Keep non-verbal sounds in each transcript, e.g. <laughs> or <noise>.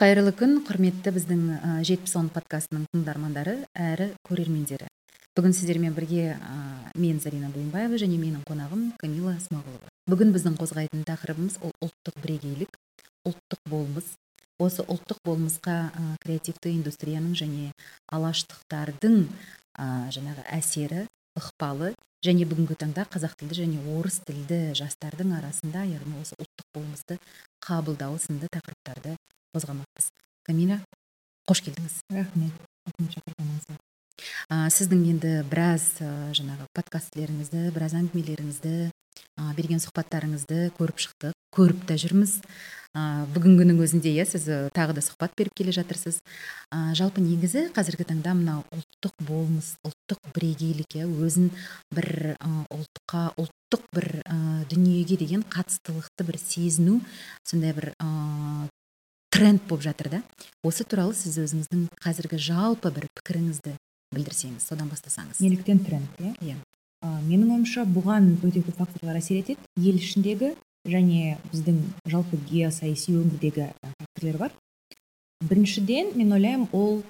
қайырлы күн құрметті біздің жетпіс он подкастының тыңдармандары әрі көрермендері. Бүгін сіздермен бірге ә, мен зарина бұйымбаева және менің қонағым камила смағұлова. Бүгін біздің қозғайтын тақырыбымыз ол ұлттық бірегейлік ұлттық болмыс. Осы ұлттық болмысқа ә, креативті индустрияның және алаштықтардың ә, жаңағы әсері ықпалы және бүгінгі таңда қазақ тілді және орыс тілді жастардың арасында яғни осы ұлттық болмысты қабылдауы сынды тақырыптарды қозғамақпыз камила қош келдіңіз рахмет рахмет шақырғаныңызға ә, сіздің енді біраз ә, жаңағы подкастлеріңізді біраз әңгімелеріңізді ә, берген сұхбаттарыңызды көріп шықтық көріп та жүрміз ә, бүгінгінің өзінде иә сіз тағы да сұхбат беріп келе жатырсыз ә, жалпы негізі қазіргі таңда мынау ұлттық болмыс ұлттық бірегейлік иә өзін бір ә, ұлтқа ұлттық бір ә, дүниеге деген қатыстылықты бір сезіну сондай бір ә, тренд болып жатыр да. Осы туралы сіз өзіңіздің қазіргі жалпы бір пікіріңізді білдірсеңіз содан бастасаңыз. Неліктен тренд иә? Иә. Менің ойымша бұған өте көп факторлар әсер етеді. Ел ішіндегі және біздің жалпы геосаяси өңірдегі факторлар бар. Біріншіден мен ойлаймын ол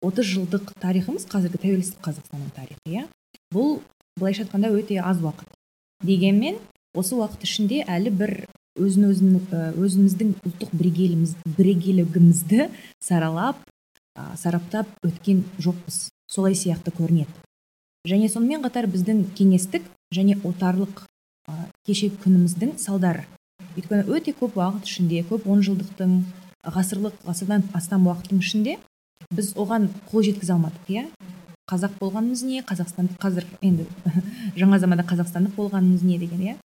30 жылдық тарихымыз қазіргі тәуелсіз қазақстанның тарихы иә? Бұл былайша айтқанда өте аз уақыт. Дегенмен осы уақыт ішінде әлі бір өзін өзін өзіміздің ұлттық бірегейлігімізді саралап сараптап өткен жоқпыз. Солай сияқты көрінеді. Және сонымен қатар біздің кеңестік және отарлық ә, кешегі күніміздің салдары. Өйткені өте көп уақыт ішінде көп онжылдықтың ғасырлық ғасырдан астам уақыттың ішінде біз оған қол жеткізе алмадық иә? Қазақ болғанымыз не қазақстандық қазір енді <laughs> жаңа заманда қазақстандық болғанымыз не деген иә?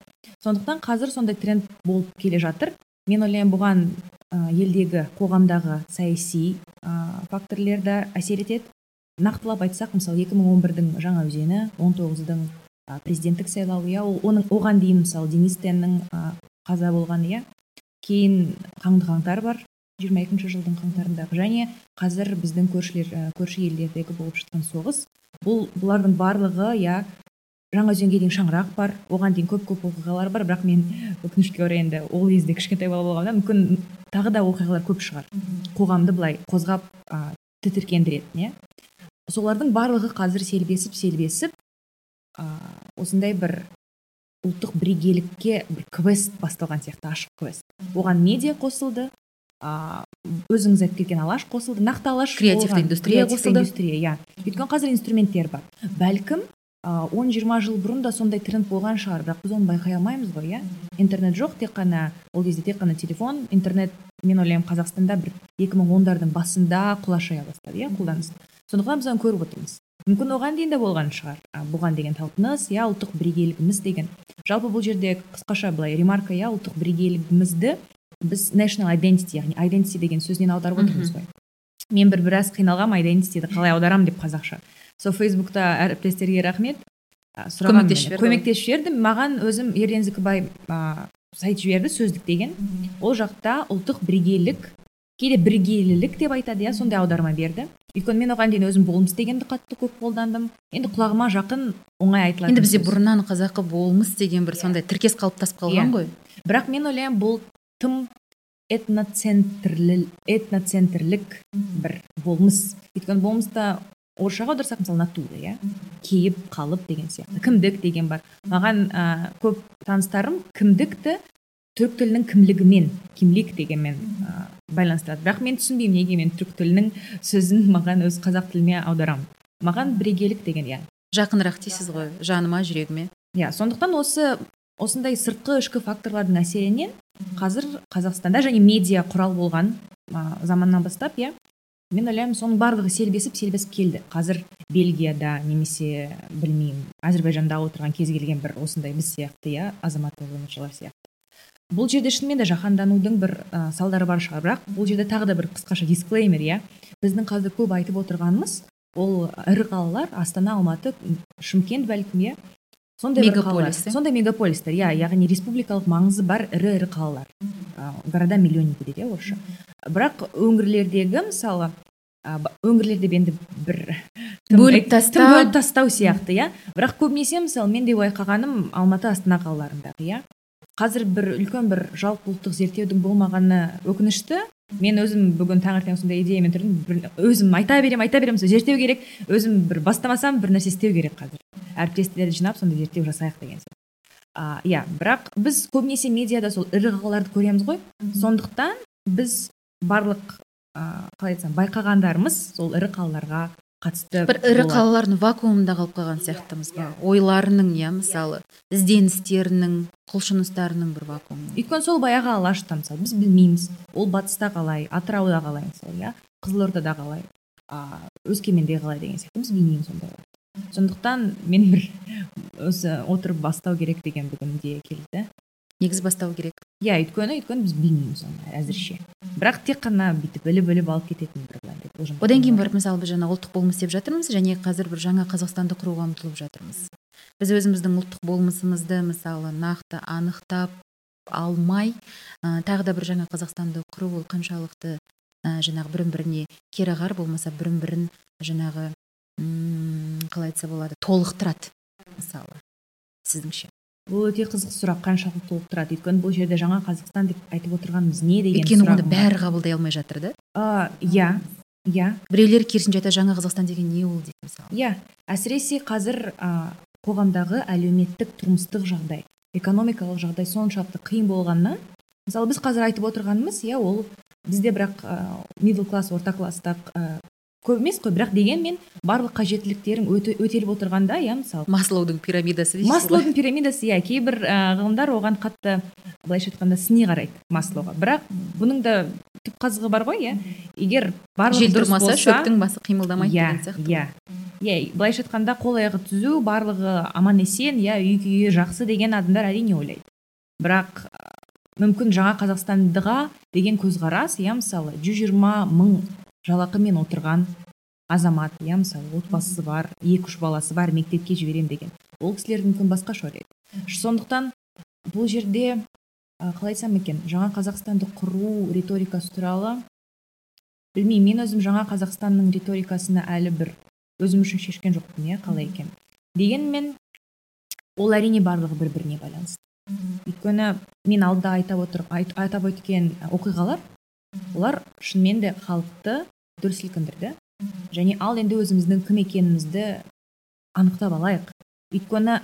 сондықтан қазір сондай тренд болып келе жатыр. Мен ойлаймын бұған ә, елдегі қоғамдағы саяси ә, факторлер де әсер етеді. Нақтылап айтсақ мысалы 2011-дің жаңа өзені 19-дың президенттік сайлауы иә оның оған дейін мысалы денис теннің қаза болғаны иә? Кейін қаңды қаңтар бар. 22 жылдың қаңтарындағы және қазір біздің көршілер көрші елдердегі болып жатқан соғыс. Бұл бұлардың барлығы иә жаңа өзенге дейін шаңырақ бар оған дейін көп көп оқиғалар бар. Бірақ мен өкінішке орай енді ол кезде кішкентай бала болғанда мүмкін тағы да оқиғалар көп шығар. Қоғамды былай қозғап ә, тітіркендіретін иә. Солардың барлығы қазір селбесіп селбесіп ә, осындай бір ұлттық бірегейлікке бір квест басталған сияқты ашық квест. Оған медиа қосылды. Өзіңіз айтып кеткен алаш қосылды нақты алаш креативті индустрия қосылды. индустрия иә. Өйткені қазір инструменттер бар. Бәлкім он жиырма жыл бұрын да сондай тренд болған шығар. Бірақ біз оны байқай алмаймыз ғой иә. Интернет жоқ тек қана ол кезде тек қана телефон интернет мен ойлаймын қазақстанда бір екі мың ондардың басында құлашая бастады иә қолданыс. Сондықтан біз оны көріп отырмыз. Мүмкін оған дейін де болған шығар. Бұған деген талпыныс иә ұлттық бірегейлігіміз деген. Жалпы бұл жерде қысқаша былай ремарка иә ұлттық бірегейлігімізді біз national identity яғни identity деген сөзінен аударып отырмыз ғой? Мен бір біраз қиналғанмын identityді қалай аударамын деп қазақша. Сол фейсбукта әріптестерге рахмет. Көмектесіп жіберді көмектесіп жіберді маған өзім ерден зікібай ә, сайт жіберді сөздік деген. Ол жақта ұлттық бірегейлік кейде біргелілік деп айтады иә сондай аударма берді. Өйткені мен оған дейін өзім болмыс дегенді қатты көп қолдандым. Енді құлағыма жақын оңай айтылады енді бізде бұрыннан қазақы болмыс деген бір сондай тіркес қалыптасып қалған иә. ғой. Бірақ мен ойлаймын бұл тым этноцентрлі этноцентрлік бір болмыс. Өйткені болмыста орысшаға аударсақ мысалы натура иә? Кейіп қалып деген сияқты. Кімдік деген бар. Маған ә, көп таныстарым кімдікті түрік тілінің кімлігімен кимлик дегенмен ә, байланыстырады. Бірақ мен түсінбеймін неге мен түрік тілінің сөзін маған өз қазақ тіліме аударамын. Маған бірегейлік деген иә. Жақынырақ дейсіз ғой жаныма жүрегіме. Иә сондықтан осы осындай сыртқы ішкі факторлардың әсерінен қазір қазақстанда және медиа құрал болған ә, заманнан бастап иә мен ойлаймын соның барлығы селбесіп селбесіп келді. Қазір бельгияда немесе білмеймін әзірбайжанда отырған кез келген бір осындай біз сияқты иә азаматтық өміршылар сияқты. Бұл жерде шынымен де жаһанданудың бір ә, салдары бар шығар. Бірақ бұл жерде тағы да бір қысқаша дисклеймер иә. Біздің қазір көп айтып отырғанымыз ол ірі қалалар астана алматы шымкент бәлкім иә. Сондай мегаполис сондай мегаполистер иә яғни республикалық маңызы бар ірі ірі қалалар. Города миллионники дейді иә орысша. Бірақ өңірлердегі мысалы өңірлер деп енді бір бөліп тастау. бөліп тастау сияқты иә. Бірақ көбінесе мысалы мен де байқағаным алматы астана қалаларындағы иә. Қазір бір үлкен бір жалпы ұлттық зерттеудің болмағаны өкінішті. Мен өзім бүгін таңертең осындай идеямен тұрдым өзім айта беремін айта беремін сол зерттеу керек. Өзім бір бастамасам бір нәрсе істеу керек қазір. Әріптестерді жинап сондай зерттеу жасайық деген а, иә бірақ біз көбінесе медиада сол ірі қалаларды көреміз ғой. Сондықтан біз барлық ә, қалай айтсам байқағандарымыз сол ірі қалаларға қатысты бір ірі қалалардың вакуумында қалып қалған сияқтымыз ба ойларының иә мысалы ізденістерінің құлшыныстарының бір вакуумы. Өйткені сол баяғы алашта мысалы біз білмейміз. Ол батыста қалай атырауда қалай мысалы иә қызылордада қалай а өскеменде қалай деген сияқты біз білмейміз ондайларды сондықтан мен бір осы отырып бастау керек деген бүгін идея келді. Негізі бастау керек. Иә өйткені өйткені біз білмейміз оны әзірше. Бірақ тек қана бүйтіп біліп біліп алып кететін бір былай деп болжам одан кейін барып мысалы біз жаңа ұлттық болмыс деп жатырмыз және қазір бір жаңа қазақстанды құруға ұмтылып жатырмыз. Біз өзіміздің ұлттық болмысымызды мысалы нақты анықтап алмай ә, тағы да бір жаңа қазақстанды құру ол қаншалықты ә, жаңағы бірін біріне кереғар болмаса бірін бірін жаңағы қалай айтса болады толықтырады мысалы сіздіңше. Бұл өте қызық сұрақ қаншалықты толықтырады өйткені бұл жерде жаңа қазақстан деп айтып отырғанымыз не деген өйткені оны бәрі қабылдай алмай жатыр да? Иә иә. Біреулер керісінше айтады жаңа қазақстан деген не ол дейді мысалы? Иә әсіресе қазір ә, қоғамдағы әлеуметтік тұрмыстық жағдай экономикалық жағдай соншалықты қиын болғаннан мысалы біз қазір айтып отырғанымыз иә ол бізде бірақ ә, middle класс орта класстық ә, көп емес қой бірақ дегенмен барлық қажеттіліктерің өте, өтеліп отырғанда иә мысалы. Маслоудың пирамидасы дейсіз маслоудың пирамидасы иә кейбір ә, ғылымдар оған қатты былайша айтқанда сыни қарайды маслоға. Бірақ бұның да түп қазығы бар ғой иә. Егер барлығы жел дұрыс тұрмаса болса шөптің басы қимылдамайды иә деген сияқты иә. иә былайша айтқанда қол аяғы түзу барлығы аман есен иә үй күйі жақсы деген адамдар әрине ойлайды. Бірақ мүмкін жаңа қазақстандыға деген көзқарас иә мысалы 120 мың жалақымен отырған азамат иә мысалы отбасысы бар екі үш баласы бар мектепке жіберем деген. Ол кісілер мүмкін басқаша ойлайды сондықтан бұл жерде қалай айтсам екен жаңа қазақстанды құру риторикасы туралы білмеймін. Мен өзім жаңа қазақстанның риторикасына әлі бір өзім үшін шешкен жоқпын иә қалай екен. Дегенмен ол әрине барлығы бір біріне байланысты өйткені мен алда айтап отыр айт, өткен оқиғалар олар шынымен де халықты дүр сілкіндірді және ал енді өзіміздің кім екенімізді анықтап алайық. Өйткені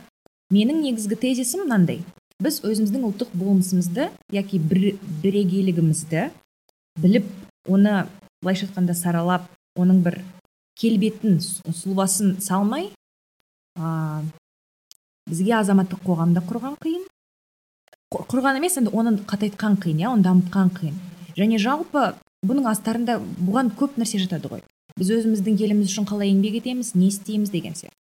менің негізгі тезисім мынандай. Біз өзіміздің ұлттық болмысымызды яки бір, бірегейлігімізді біліп оны былайша айтқанда саралап оның бір келбетін сұлбасын салмай а, бізге азаматтық қоғамды құрған қиын. Құр- құрған емес енді оны қатайтқан қиын иә оны дамытқан қиын. Және жалпы бұның астарында бұған көп нәрсе жатады ғой. Біз өзіміздің еліміз үшін қалай еңбек етеміз не істейміз деген сияқты.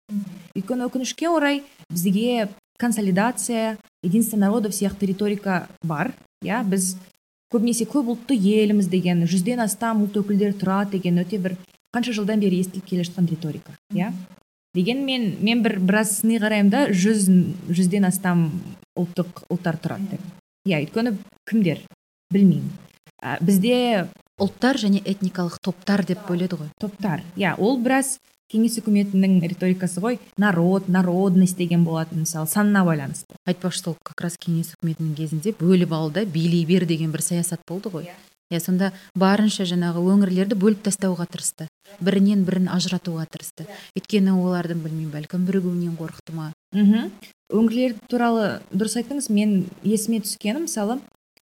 Өйткені өкінішке орай бізге консолидация единство народов сияқты риторика бар иә? Біз көбінесе көп ұлтты елміз деген жүзден астам ұлт өкілдері тұрады деген өте бір қанша жылдан бері естіліп келе жатқан риторика иә? Дегенмен мен бір біраз сыни қараймын да жүз жүзден астам ұлттық ұлттар тұрады деп. Иә өйткені кімдер? Білмеймін. Ә, бізде ұлттар және этникалық топтар деп бөледі ғой. Топтар. Иә ол біраз кеңес үкіметінің риторикасы ғой. Народ народность деген болатын мысалы санына байланысты. Айтпақшы сол как раз кеңес үкіметінің кезінде бөліп ал да билей бер деген бір саясат болды ғой. Иә. Сонда барынша жаңағы өңірлерді бөліп тастауға тырысты. Бірінен бірін ажыратуға тырысты. Өйткені олардың білмеймін бәлкім бірігуінен қорықты ма? Мхм. Өңірлер туралы дұрыс айттыңыз. Мен есіме түскені мысалы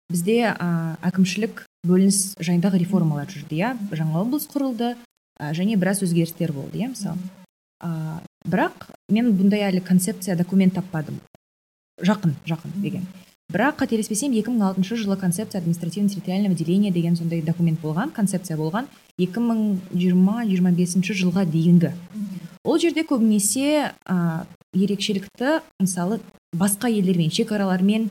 бізде ә, әкімшілік бөлініс жайындағы реформалар жүрді иә? Жаңа облыс құрылды ә, және біраз өзгерістер болды иә мысалы? Ә, бірақ мен бұндай әлі концепция документ таппадым. Жақын жақын деген. Бірақ қателеспесем 2006 жылы концепция административно территориального деления деген сондай документ болған концепция болған 2020-25 жылға дейінгі. Ол жерде көбінесе ә, ерекшелікті мысалы басқа елдермен шекаралармен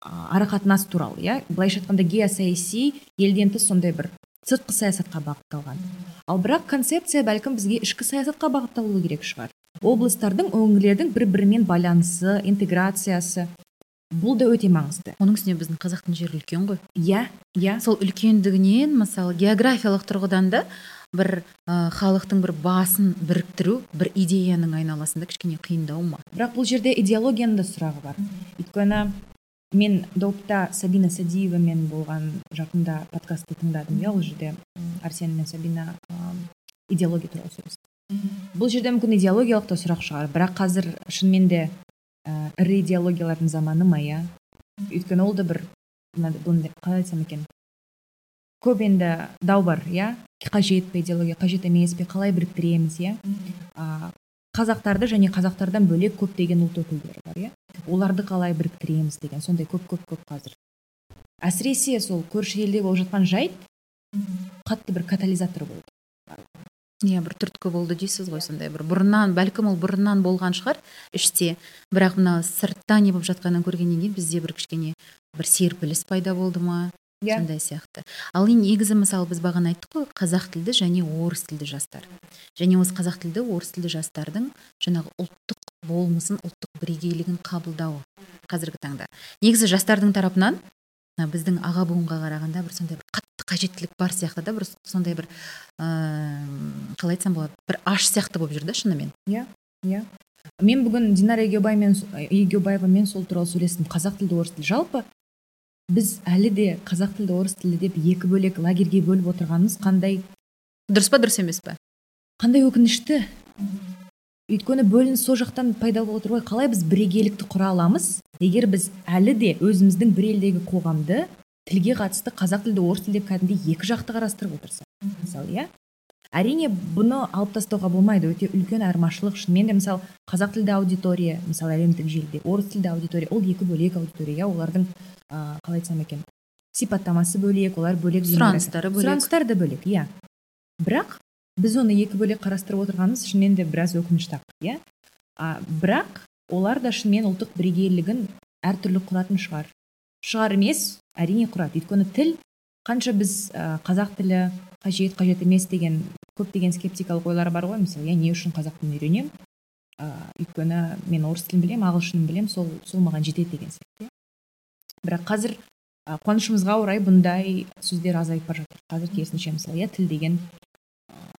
а, арақатынас туралы иә? былайша айтқанда геосаяси елден тыс сондай бір сыртқы саясатқа бағытталған. Ал бірақ концепция бәлкім бізге ішкі саясатқа бағытталуы керек шығар. Облыстардың өңірлердің бір бірімен байланысы интеграциясы бұл да өте маңызды. Оның үстіне біздің қазақтың жері үлкен ғой. Иә иә. Сол үлкендігінен мысалы географиялық тұрғыдан да бір халықтың бір басын біріктіру бір идеяның айналасында кішкене қиындау ма? Бірақ бұл жерде идеологияның да сұрағы бар. Өйткені мен допта сабина садиевамен болған жақында подкастты тыңдадым. Иә ол жерде арсен мен сабина идеология туралы сөйлесті бұл жерде мүмкін идеологиялық та сұрақ шығар. Бірақ қазір шынымен де ә, ірі идеологиялардың заманы ма иә өйткені ол да бір мынандай қалай айтсам екен. Көп енді дау бар иә? Қажет пе идеология? Қажет емес пе? Қалай біріктіреміз иә? Қазақтарды және қазақтардан бөлек көптеген ұлт өкілдері бар иә? Оларды қалай біріктіреміз деген сондай көп көп көп қазір. Әсіресе сол көрші елде болып жатқан жайт қатты бір катализатор болды. Иә бір түрткі болды дейсіз ғой сондай бір. Бұрыннан бәлкім ол бұрыннан болған шығар іште. Бірақ мына сыртта не болып жатқанын көргеннен кейін бізде бір кішкене бір серпіліс пайда болды ма? Иә. yeah. сондай сияқты. Ал негізі мысалы біз бағана айттық қой қазақ тілді және орыс тілді жастар. Және осы қазақ тілді орыс тілді жастардың жаңағы ұлттық болмысын ұлттық бірегейлігін қабылдауы қазіргі таңда. Негізі жастардың тарапынан біздің аға буынға қарағанда бір сондай бір қатты қажеттілік бар сияқты да бір сондай бір ыыы қалай айтсам болады бір аш сияқты болып жүр да шынымен. Иә иә. Мен бүгін динара егеубаймен егеубаевамен сол туралы сөйлестім. Қазақ тілді орыс тілді. Жалпы біз әлі де қазақ тілді орыс тілді деп екі бөлек лагерьге бөліп отырғанымыз қандай? Дұрыс па дұрыс емес па? Қандай өкінішті? Өйткені бөлініс сол жақтан пайда болып отыр ғой. Қалай біз бірегейлікті құра аламыз? Егер біз әлі де өзіміздің бір елдегі қоғамды тілге қатысты қазақ тілді орыс тілді деп кәдімгідей екі жақты қарастырып отырсақ мысалы иә? Әрине бұны алып тастауға болмайды. Өте үлкен айырмашылық. Шынымен де мысалы қазақ тілді аудитория мысалы әлемдік желіде орыс тілді аудитория ол екі бөлек аудитория иә олардың ә, қалай айтсам екен сипаттамасы бөлек олар бөлек сұраныстары бөлек. Сұраныстары да бөлек иә. Бірақ біз оны екі бөлек қарастырып отырғанымыз шынымен де біраз өкінішті ақ иә бірақ олар да шынымен ұлттық бірегейлігін әртүрлі құратын шығар. Шығар емес әрине құрады. Өйткені тіл қанша біз ә, қазақ тілі қажет қажет емес деген көптеген скептикалық ойлар бар ғой. Мысалы иә не үшін қазақ тілін үйренемін ыыы өйткені мен орыс тілін білемін ағылшынын білемін сол сол маған жетеді деген сияқты иә. Бірақ қазір қуанышымызға орай бұндай сөздер азайып бара жатыр. Қазір керісінше мысалы иә тіл деген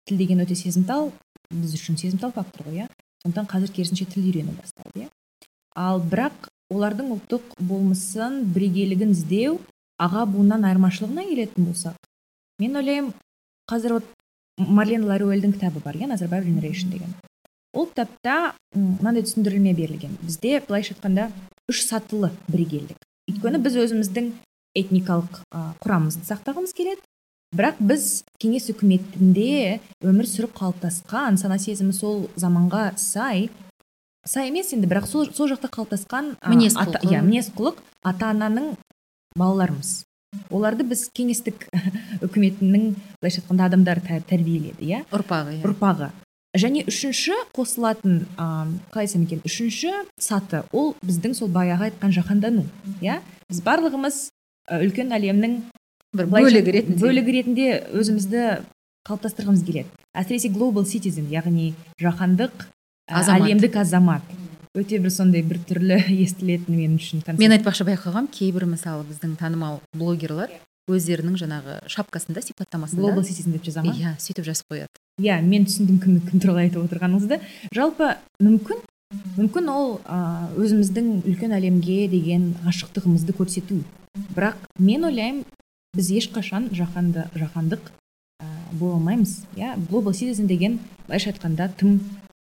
тіл деген өте сезімтал біз үшін сезімтал фактор ғой иә. Сондықтан қазір керісінше тіл үйрену басталды иә. Ал бірақ олардың ұлттық болмысын бірегейлігін іздеу аға буыннан айырмашылығына келетін болсақ мен ойлаймын қазір вот марлен ларуэльдің кітабы бар иә назарбаев generation деген. Ол кітапта мынандай түсіндірілме берілген. Бізде былайша айтқанда үш сатылы бірегейлік. Өйткені біз өзіміздің этникалық құрамымызды сақтағымыз келеді. Бірақ біз кеңес үкіметінде өмір сүріп қалыптасқан сана сезімі сол заманға сай сай емес енді бірақ сол, сол жақта қалыптасқан мінез құлық. иә мінез құлық ата ананың балаларымыз. Оларды біз кеңестік <laughs> үкіметінің былайша айтқанда адамдар тәрбиеледі иә? ұрпағы иә. ұрпағы. Және үшінші қосылатын ыыы қалай айтсам екен үшінші саты ол біздің сол баяғы айтқан жаһандану иә? Біз барлығымыз үлкен әлемнің бір бөлігі ретінде. бөлігі ретінде өзімізді қалыптастырғымыз келеді. Әсіресе global citizen яғни жаһандық азамат. әлемдік азамат. Өте бір сондай бір түрлі <laughs> естілетін мен үшін мен айтпақшы байқағам кейбір мысалы біздің танымал блогерлар өздерінің жаңағы шапкасында сипаттамасында глобал ситизен деп жаза ма? Иә сөйтіп жазып қояды. Иә мен түсіндім кім, кім туралы айтып отырғаныңызды. Жалпы мүмкін мүмкін ол ә, өзіміздің үлкен әлемге деген ғашықтығымызды көрсету. Бірақ мен ойлаймын біз ешқашан жаһанды жаһандық ә, бола алмаймыз. Иә глобал ситизен деген былайша айтқанда тым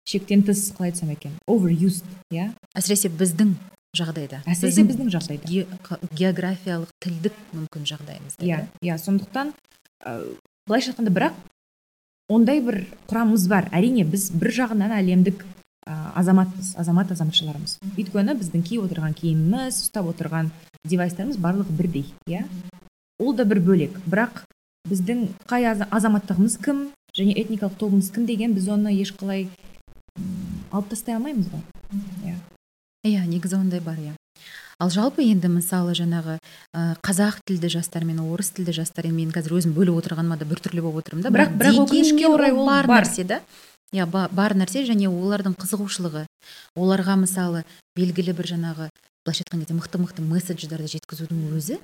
шектен тыс қалай айтсам екен? Overused иә? Әсіресе біздің жағдайда. Әсіресе біздің, жағдайда. географиялық тілдік мүмкін жағдайымызда иә иә сондықтан ә, былайша айтқанда бірақ ондай бір құрамымыз бар. Әрине біз бір жағынан әлемдік ә, азаматпыз азамат азаматшалармыз өйткені біздің киіп отырған киіміміз ұстап отырған девайстарымыз барлығы бірдей иә? Ол да бір бөлек. Бірақ біздің қай азаматтығымыз кім және этникалық тобымыз кім деген біз оны ешқалай алып тастай алмаймыз ғой. Иә. Иә негізі ондай бар иә. Ал жалпы енді мысалы жаңағы ә, қазақ тілді жастар мен орыс тілді жастар енді мен қазір өзім бөліп отырғаныма да біртүрлі болып отырмын да бірақ бірақ өкінішке орай ол бар нәрсе да. Иә бар нәрсе және олардың қызығушылығы. Оларға мысалы белгілі бір жаңағы былайша айтқан кезде мықты мықты месседждерді жеткізудің өзі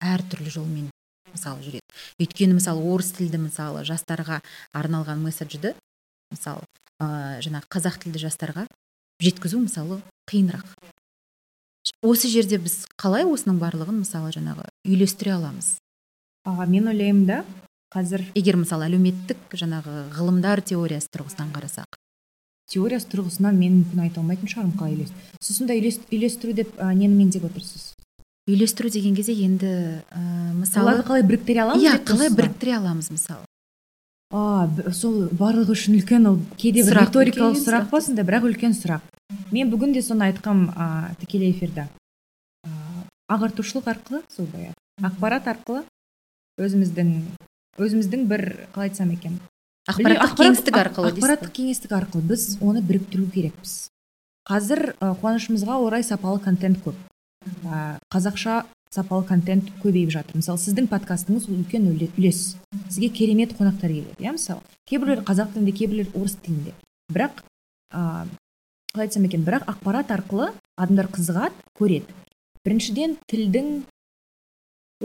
әртүрлі жолмен мысалы жүреді. Өйткені мысалы орыс тілді мысалы жастарға арналған месседжді мысалы ә, жаңағы қазақ тілді жастарға жеткізу мысалы қиынырақ. Осы жерде біз қалай осының барлығын мысалы жаңағы үйлестіре аламыз? А, мен ойлаймын да қазір егер мысалы әлеуметтік жаңағы ғылымдар теориясы тұрғысынан қарасақ. Теориясы тұрғысынан мен мүмкін айта алмайтын шығармын қалай үйлестіру. Сіз сонда үйлес- үйлестіру деп ә, нені меңзеп отырсыз? Үйлестіру деген кезде енді ә, мысалы оларды қалай біріктіре аламыз иә қалай біріктіре аламыз мысалы. А сол барлығы үшін үлкен ол кейде бір риторикалық сұрақ па сонда бірақ үлкен сұрақ. Мен бүгін де соны айтқам а, тікелей эфирде а, ағартушылық арқылы сол баяғы. Ақпарат арқылы өзіміздің өзіміздің бір қалай айтсам екен? Ақпараттық Ақпарат- кеңістік арқылы ақпараттық кеңістік арқылы біз оны біріктіру керекпіз. Қазір ә, қуанышымызға орай сапалы контент көп. Ә, қазақша сапалы контент көбейіп жатыр. Мысалы сіздің подкастыңыз ол үлкен үле- үлес. Сізге керемет қонақтар келеді иә? Мысалы кейбіреулер қазақ тілінде кейбіреулер орыс тілінде. Бірақ ә, қалай айтсам екен? Бірақ ақпарат арқылы адамдар қызығады көреді. Біріншіден тілдің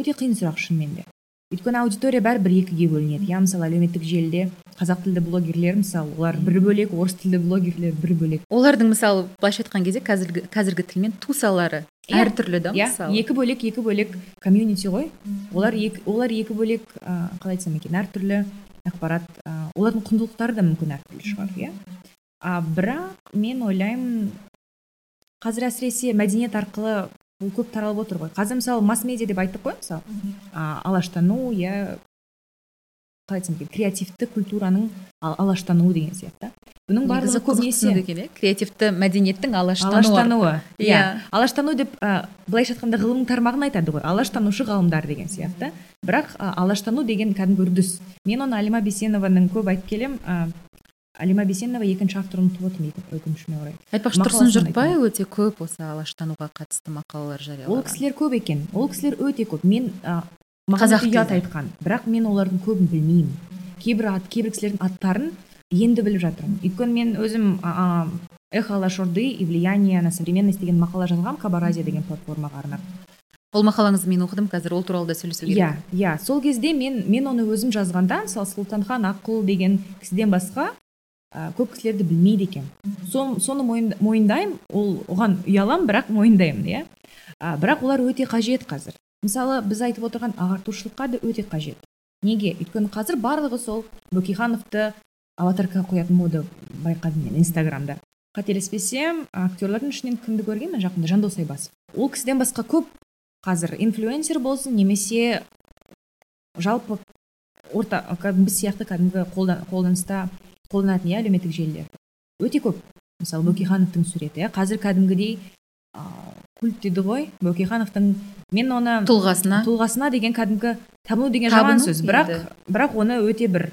өте қиын сұрақ шынымен де. Өйткені аудитория бәрібір екіге бөлінеді иә? Мысалы әлеуметтік желіде қазақ тілді блогерлер мысалы олар бір бөлек орыс тілді блогерлер бір бөлек. Олардың мысалы былайша айтқан кезде қазіргі қазіргі тілмен тусалары. Әртүрлі да иә. мысалы. Екі бөлек екі бөлек комьюнити ғой. Олар екі олар екі бөлек ә, қалай айтсам екен әртүрлі ақпарат ә, олардың құндылықтары да мүмкін әртүрлі шығар иә. А бірақ мен ойлаймын қазір әсіресе мәдениет арқылы бұл көп таралып отыр ғой. Қазір мысалы масс медиа деп айттық қой мысалы. А, алаштану иә қалай айтсам екен? Креативті культураның ал- алаштануы деген сияқты. Бұның барлығы көбінесе екен иә? Креативті мәдениеттің алаштануы. алаштануы. Иә. Иә. алаштану деп ә, былайша айтқанда ғылымның тармағын айтады ғой. Алаштанушы ғалымдар деген сияқты. Бірақ ә, алаштану деген кәдімгі үрдіс. Мен оны алима бейсенованың көп айтып келем ә, алима бейсенова екінші авторын ұмытып отырмын өкін- өкінішіме орай. Айтпақшы тұрсын жұртбай өте көп осы алаштануға қатысты мақалалар ол жариялаған кісілер көп екен. Ол кісілер өте көп. Мен ә, маған Қазақ ұят айтқан. Бірақ мен олардың көбін білмеймін. Кейбір ат кейбір кісілердің аттарын енді біліп жатырмын. Өйткені мен өзім эхо алашорды и влияние на современность деген мақала жазғанмын хабар азия деген платформаға арнап. Ол мақалаңызды мен оқыдым қазір ол туралы да сөйлесу керек. Иә иә. Сол кезде мен мен оны өзім жазғанда мысалы сұлтанхан аққұл деген кісіден басқа ә, көп кісілерді білмейді екен. Сол, соны мойын- мойындаймын ол оған ұяламын бірақ мойындаймын иә. Ә, бірақ олар өте қажет қазір. Мысалы біз айтып отырған ағартушылыққа да өте қажет. Неге? Өйткені қазір барлығы сол бөкейхановты аватаркаға қоятын мода байқадым мен инстаграмда. Қателеспесем актерлардың ішінен кімді көргенмін жақында? Жандос айбасов. Ол кісіден басқа көп қазір инфлюенсер болсын немесе жалпы орта біз сияқты кәдімгі қолда- қолданыста қолданатын иә әлеуметтік желілер. Өте көп. Мысалы бөкейхановтың суреті иә. Қазір кәдімгідей культ дейді ғой. Бөкейхановтың мен оны тұлғасына. Тұлғасына деген кәдімгі табыну деген жаман сөз. Бірақ енді. бірақ оны өте бір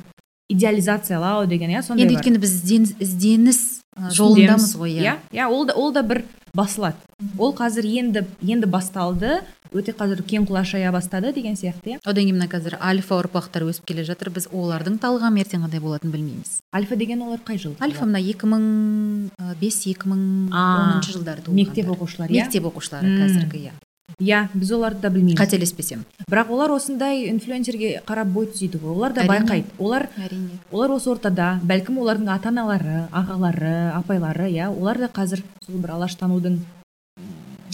идеализациялау деген иә сондай енді өйткені біз ізден- ізденіс жолындамыз ғой иә. Иә иә ол да ол да бір басылады. Ол қазір енді енді басталды. Өте қазір кең құлаш жая бастады деген сияқты. Иә одан кейін мына қазір альфа ұрпақтар өсіп келе жатыр. Біз олардың талғамы ертең қандай болатынын білмейміз. Альфа деген олар қай жыл альфа мына екі мың бес екі мың оныншы жылдары мектеп оқушылары иә? Мектеп оқушылары қазіргі иә. Иә біз оларды да білмейміз қателеспесем. Бірақ олар осындай инфлюенсерге қарап бой түзейді ғой. Олар да байқайды. Олар әрине. олар осы ортада бәлкім олардың ата аналары ағалары апайлары иә олар да қазір сол бір алаштанудың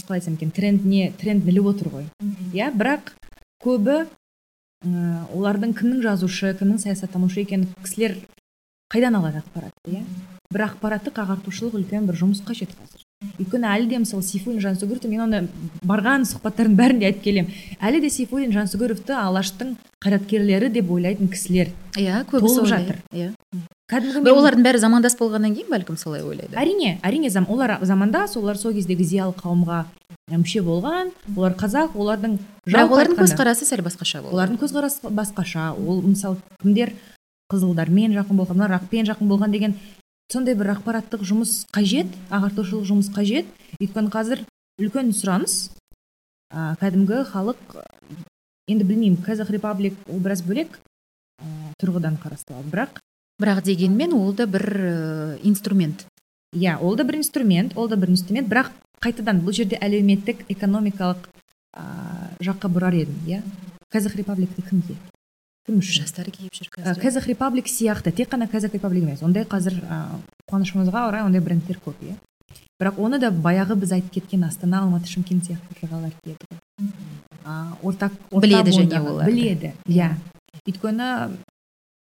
қалай айтсам екен трендіне тренд іліп отыр ғой. Иә бірақ көбі ы, олардың кімнің жазушы кімнің саясаттанушы екенін кісілер қайдан алады ақпаратты иә? Бір ақпараттық ағартушылық үлкен бір жұмыс қажет қазір өйткені әлі де мысалы сейфуллин жансүгіровті мен оны барған сұхбаттардың бәрінде айтып келемін әлі де сейфуллин жансүгіровті алаштың қайраткерлері деп ойлайтын кісілер иә көбісі Толып жатыр. иә. Кәдімгі мен- олардың бәрі замандас болғаннан кейін бәлкім солай ойлайды? Әрине әрине зам, олар замандас олар сол кездегі зиялы қауымға мүше болған олар қазақ олардың бірақ олардың көзқарасы сәл басқаша болды. Олардың көзқарасы басқаша. Ол мысалы кімдер қызылдармен жақын болған рақпен жақын болған деген сондай бір ақпараттық жұмыс қажет ағартушылық жұмыс қажет. Өйткені қазір үлкен сұраныс. Ә, кәдімгі халық енді білмеймін казах репаблик ол біраз бөлек ә, тұрғыдан қарастырылады. Бірақ бірақ дегенмен ол да бір э, инструмент. Иә ол да бір инструмент ол да бір инструмент. Бірақ қайтадан бұл жерде әлеуметтік экономикалық ә, жаққа бұрар едім иә? Казах репабликті кімге? кім үшін жастар киіп жүр Ә, қазір. Казах репаблик сияқты тек қана казах репаблик емес. Ондай қазір ә, қуанышымызға орай ондай брендтер көп иә. Бірақ оны да баяғы біз айтып кеткен астана алматы шымкент сияқты оқиғалар тиеді ғой ортақ орта Біледі және оларды. біледі иә. Өйткені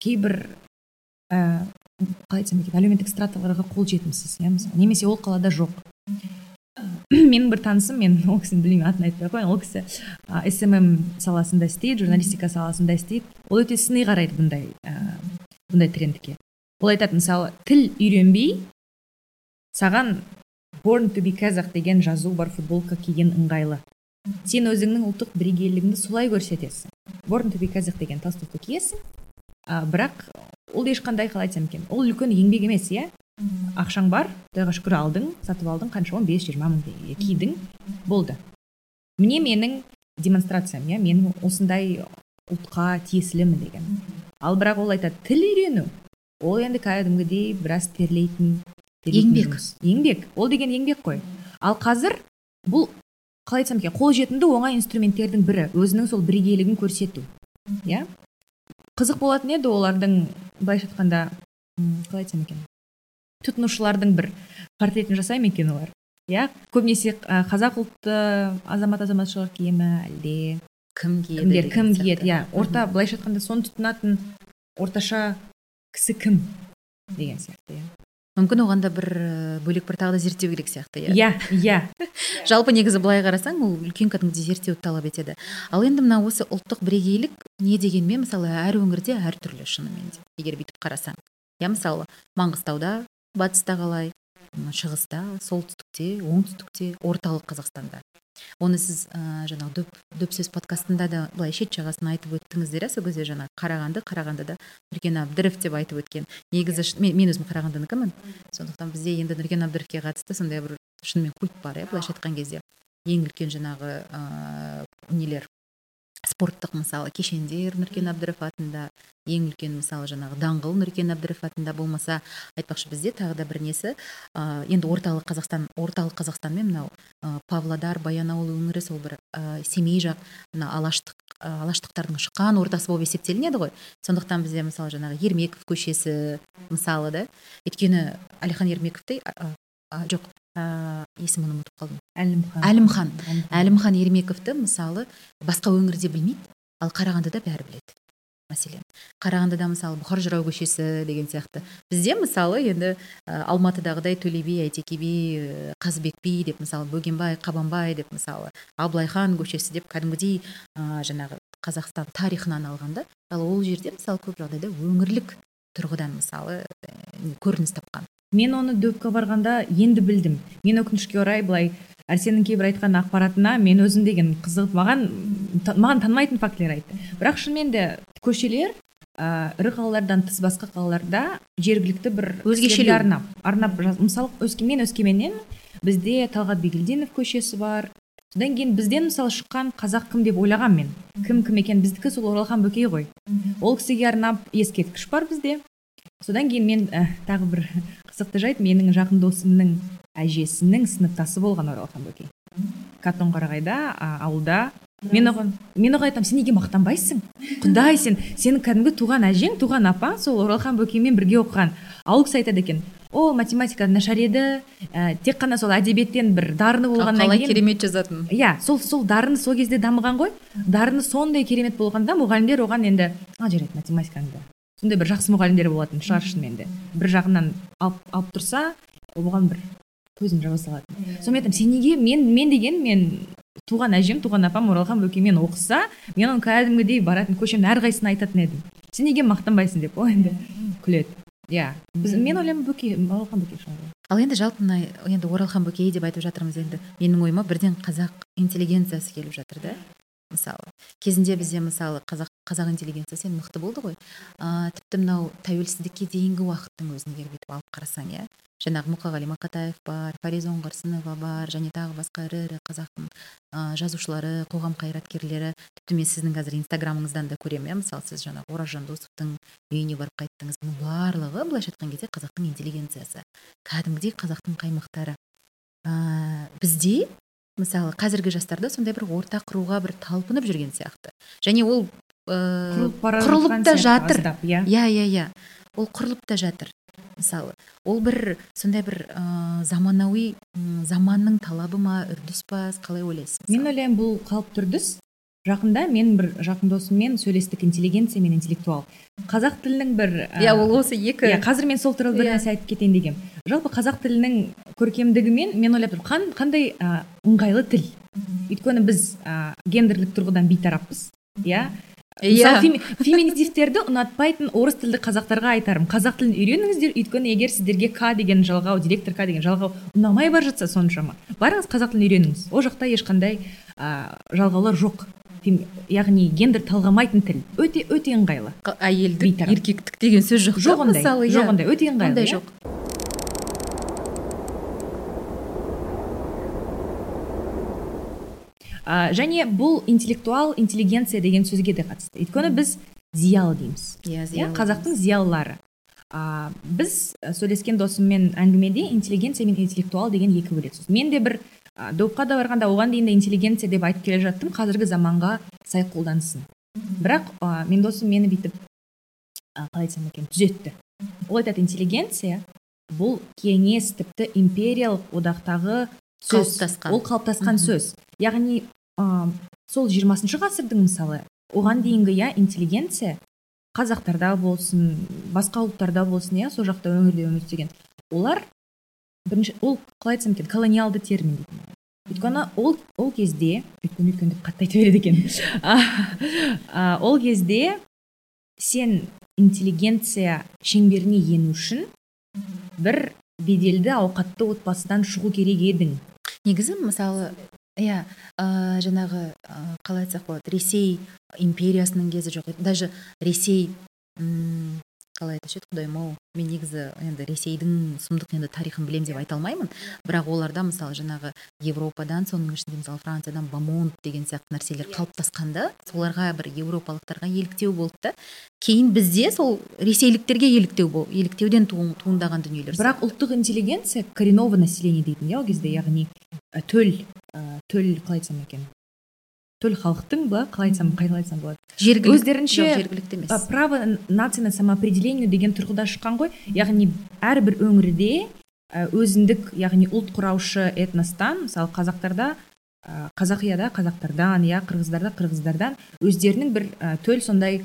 кейбір ә, қалай айтсам екен әлеуметтік страталарға қол жетімсіз иә мысалы. Немесе ол қалада жоқ. <coughs> менің бір танысым мен ол кісіні білмеймін атын айтпай ақ қояйын. Ол кісі а, SMM саласында істейді журналистика саласында істейді. Ол өте сыни қарайды бұндай ә, бұндай трендке. Ол айтады мысалы тіл үйренбей саған born to be казах деген жазу бар футболка киген ыңғайлы. Сен өзіңнің ұлттық бірегейлігіңді солай көрсетесің. Born to be казах деген толстовка киесің. А, бірақ ол ешқандай қалай айтсам екен ол үлкен еңбек емес иә? Ақшаң бар? Құдайға шүкір алдың сатып алдың қанша он бес жиырма мың теңгеге кидің болды. Міне менің демонстрациям иә менің осындай ұлтқа тиесілімін деген. Ал бірақ ол айтады тіл үйрену. Ол енді кәдімгідей біраз терлейтін терлейтін Еңбек. жұмыс. еңбек. Ол деген еңбек қой. Ал қазір бұл қалай айтсам екен қолжетімді оңай инструменттердің бірі. Өзінің сол бірегейлігін көрсету. Иә? Қызық болатын еді олардың былайша айтқанда қалай айтсам екен? Тұтынушылардың бір портретін жасай ма екен олар? Иә? Көбінесе қазақ ұлтты азамат азаматшалар кие ма әлде кім киеді кімдер кім киеді? иә орта былайша айтқанда соны тұтынатын орташа кісі кім деген сияқты иә. Мүмкін оған да бір бөлек бір тағы да зерттеу керек сияқты иә. Иә иә. <laughs> Жалпы негізі былай қарасаң ол үлкен кәдімгідей зерттеуді талап етеді. Ал енді мына осы ұлттық бірегейлік не дегенмен мысалы әр өңірде әртүрлі шынымен де егер бүйтіп қарасаң. Иә мысалы маңғыстауда батыста қалай? Шығыста солтүстікте оңтүстікте орталық қазақстанда. Оны сіз ә, жаңағы дөп сөз подкастында да былай шет жағасын айтып өттіңіздер иә сол кезде жаңағы қарағанды қарағандыда нұркен әбдіров деп айтып өткен. Негізі мен, мен өзім қарағандыныкімін сондықтан бізде енді нұркен әбдіровке қатысты сондай бір шынымен культ бар иә былайша айтқан кезде. Ең үлкен жаңағы ыыы нелер? Спорттық мысалы кешендер нұркен әбдіров атында ең үлкен мысалы жаңағы даңғыл нұркен әбдіров атында болмаса айтпақшы бізде тағы да бір несі ә, енді орталық қазақстан орталық қазақстан мен мынау ә, павлодар баянауыл өңірі сол бір ә, семей жақ мына алаштық ә, алаштықтардың шыққан ортасы болып есептелінеді ғой. Сондықтан бізде мысалы жаңағы ермеков көшесі мысалы да. Өйткені әлихан ермековтей а, а, жоқ ә, есімін ұмытып қалдым. Әлімхан. Әлімхан. Әлімхан. Ермековті мысалы басқа өңірде білмейді. Ал қарағандыда бәрі біледі мәселен. Қарағандыда мысалы бұхар жырау көшесі деген сияқты. Бізде мысалы енді ә, алматыдағыдай төле би әйтеке би қазыбек би деп мысалы бөгенбай қабанбай деп мысалы абылайхан көшесі деп кәдімгідей ә, жаңағы қазақстан тарихынан алғанда ал ол жерде мысалы көп жағдайда өңірлік тұрғыдан мысалы ә, көрініс тапқан. Мен оны дөпке барғанда енді білдім. Мен өкінішке орай былай әрсеннің кейбір айтқан ақпаратына мен өзім деген қызығып маған та- маған танымайтын фактілер айтты. Бірақ шынымен де көшелер ә, ірі қалалардан тыс басқа қалаларда жергілікті бір Өзгешелеу. арнап арнап мысалы өскемен өскеменнен бізде талғат бигелдинов көшесі бар. Содан кейін бізден мысалы шыққан қазақ кім деп ойлағам мен. Кім кім екен біздікі сол оралхан бөкей ғой. Ол кісіге арнап ескерткіш бар бізде. Содан кейін мен ә, тағы бір қызықты жайт менің жақын досымның әжесінің сыныптасы болған оралхан бөкей. Қатонқарағайда а, ауылда. Мен оған мен оған айтамын сен неге мақтанбайсың? Құдай сен сенің кәдімгі туған әжең туған апаң сол оралхан бөкеймен бірге оқыған. Ал ол кісі айтады екен о математика нашар еді ә, тек қана сол әдебиеттен бір дарыны болғаннан қалай кейін керемет жазатын? Иә сол сол дарыны сол кезде дамыған ғой. Дарыны сондай керемет болғанда мұғалімдер оған енді ал жарайды математикаңды сондай бір жақсы мұғалімдер болатын шығар шынымен де. Бір жағынан алып, алып тұрса оған бір көзін жаба салатын. Сонымен айтамын сен неге мен мен деген мен туған әжем туған апам оралхан бөкеймен оқыса мен оны кәдімгідей баратын көшемнің әрқайсысына айтатын едім. Сен неге мақтанбайсың деп ол енді күледі. Иә. Біз мен ойлаймын бөкей оралхан бөкей шығар. Ал енді жалпы мына енді оралхан бөкей деп айтып жатырмыз енді. Менің ойыма бірден қазақ интеллигенциясы келіп жатыр да. Мысалы. Кезінде бізде мысалы қазақ қазақ интеллигенциясы енді мықты болды ғой. А, тіпті мынау тәуелсіздікке дейінгі уақыттың өзін егер бүйтіп алып қарасаң иә. Жаңағы мұқағали мақатаев бар фариза оңғарсынова бар және тағы басқа ірі ірі қазақтың а, жазушылары қоғам қайраткерлері. Тіпті мен сіздің қазір инстаграмыңыздан да көремін иә. Мысалы сіз жаңағы ораз жандосовтың үйіне барып қайттыңыз. Бұның барлығы былайша айтқан кезде қазақтың интеллигенциясы. Кәдімгідей қазақтың қаймақтары. Ә, бізде мысалы қазіргі жастарда сондай бір орта құруға бір талпынып жүрген сияқты. Және ол ә, құрылып бара құрылып та жатыр. иә. Иә иә иә. Ол құрылып та жатыр. Мысалы ол бір сондай бір ә, заманауи м, заманның талабы ма үрдіс па қалай ойлайсыз? Мен ойлаймын бұл қалыпты үрдіс. Жақында мен бір жақын досыммен сөйлестік интеллигенция мен интеллектуал. Қазақ тілінің бір иә ол осы екі. иә қазір мен сол туралы бір Иә. нәрсе айтып кетейін дегенмін жалпы қазақ тілінің көркемдігімен мен ойлап тұрмын қан- қандай ә, ыңғайлы тіл? Өйткені біз ә, гендерлік тұрғыдан бейтараппыз иә? Иә. феми- феминитивтерді ұнатпайтын орыс тілді қазақтарға айтарым. Қазақ тілін үйреніңіздер өйткені егер сіздерге к деген жалғау директор к деген жалғау ұнамай бара жатса соншама. Барыңыз қазақ тілін үйреніңіз. Ол жақта ешқандай ә, жалғаулар жоқ. Яғни гендер талғамайтын тіл. Өте өте ыңғайлы. Әйелдік еркектік деген сөз жоқ жоқ ондай мысалы жоқ иә. ондай өте ыңғайлы ондай иә? жоқ. Ә, және бұл интеллектуал интеллигенция деген сөзге де қатысты. Өйткені біз зиялы дейміз. Иә иә зиялы. қазақтың зиялылары. А, біз сөйлескен досыммен әңгімеде интеллигенция мен интеллектуал деген екі бөлек сөз. Мен де бір допқа да барғанда оған дейін де интеллигенция деп айтып келе жаттым. Қазіргі заманға сай қолдансын. Бірақ ә, мен досым мені бүйтіп ә, қалай айтсам екен түзетті. Ол айтады интеллигенция бұл кеңес тіпті империялық одақтағы сөз Қалыптасқан. ол қалыптасқан сөз. Яғни ә, сол жиырмасыншы ғасырдың мысалы оған дейінгі иә интеллигенция қазақтарда болсын басқа ұлттарда болсын иә сол жақта өңірде өмір сүрген. Олар бірінші ол қалай айтсам екен колониалды термин дейді өйткені ол ол кезде өйткені өйткені деп қатты айта береді екен. <laughs> Ол кезде сен интеллигенция шеңберіне ену үшін бір беделді ауқатты отбасыдан шығу керек едің. Негізі мысалы иә ә, жаңағы ә, қалай айтсақ болады ресей империясының кезі жоқ даже ресей қалай айтушы еді? құдайым ау мен негізі енді ресейдің сұмдық енді тарихын білемін деп айта алмаймын. Бірақ оларда мысалы жаңағы европадан соның ішінде мысалы франциядан бамонт деген сияқты нәрселер қалыптасқанда соларға бір еуропалықтарға еліктеу болды да. Кейін бізде сол ресейліктерге еліктеу бол еліктеуден туын- туындаған дүниелер бірақ ұлттық интеллигенция коренного населения дейтін иә ол кезде яғни ә, төл ә, төл қалай айтсам екен? Төл халықтың ба қалай айтсам қалай айтсам болады? Жергілікті өздерінше, жергілікті емес. право нации на самоопределение деген тұрғыда шыққан ғой. Яғни әрбір өңірде өзіндік яғни ұлт құраушы этностан мысалы қазақтарда қазақияда қазақтардан иә қырғыздарда қырғыздардан өздерінің бір төл сондай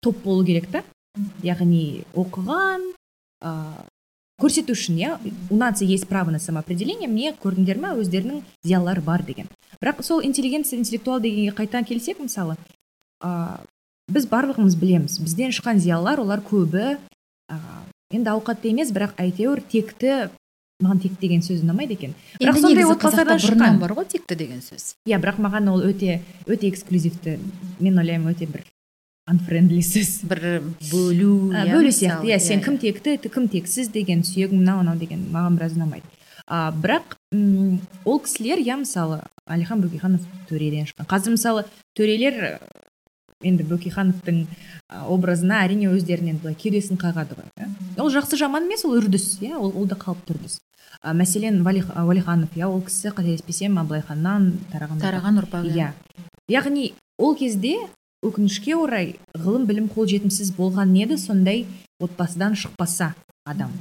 топ болу керек та. Яғни оқыған ә, көрсету үшін иә у нации есть право на самоопределение міне көрдіңдер ма өздерінің зиялылары бар деген. Бірақ сол интеллигенция интеллектуал дегенге қайта келсек мысалы ә, біз барлығымыз білеміз бізден шыққан зиялылар олар көбі ә, енді ауқатты емес бірақ әйтеуір текті маған текті деген сөз ұнамайды екен. Бірақ сондай отбасылардан шыққан. бар ғой текті деген сөз. Иә бірақ маған ол өте өте эксклюзивті мен ойлаймын өте бір <laughs> сөз бір бөлу ә, иә, бөлу сияқты. Иә сен иә. кім текті кім тексіз деген сүйегім мынау мынау деген маған біраз ұнамайды. А, бірақ м, ол кісілер иә мысалы әлихан бөкейханов төреден шыққан қазір мысалы төрелер енді бөкейхановтың образына әрине өздерінен былай кеудесін қағады ғой иә. ол жақсы жаман емес ол үрдіс иә ол, ол да қалыпты үрдіс. А, мәселен уәлиханов иә ол кісі қателеспесем абылайханнан тараған тараған ұрпақ иә. Яғни ол кезде өкінішке орай ғылым білім қолжетімсіз болған еді? Сондай отбасыдан шықпаса адам.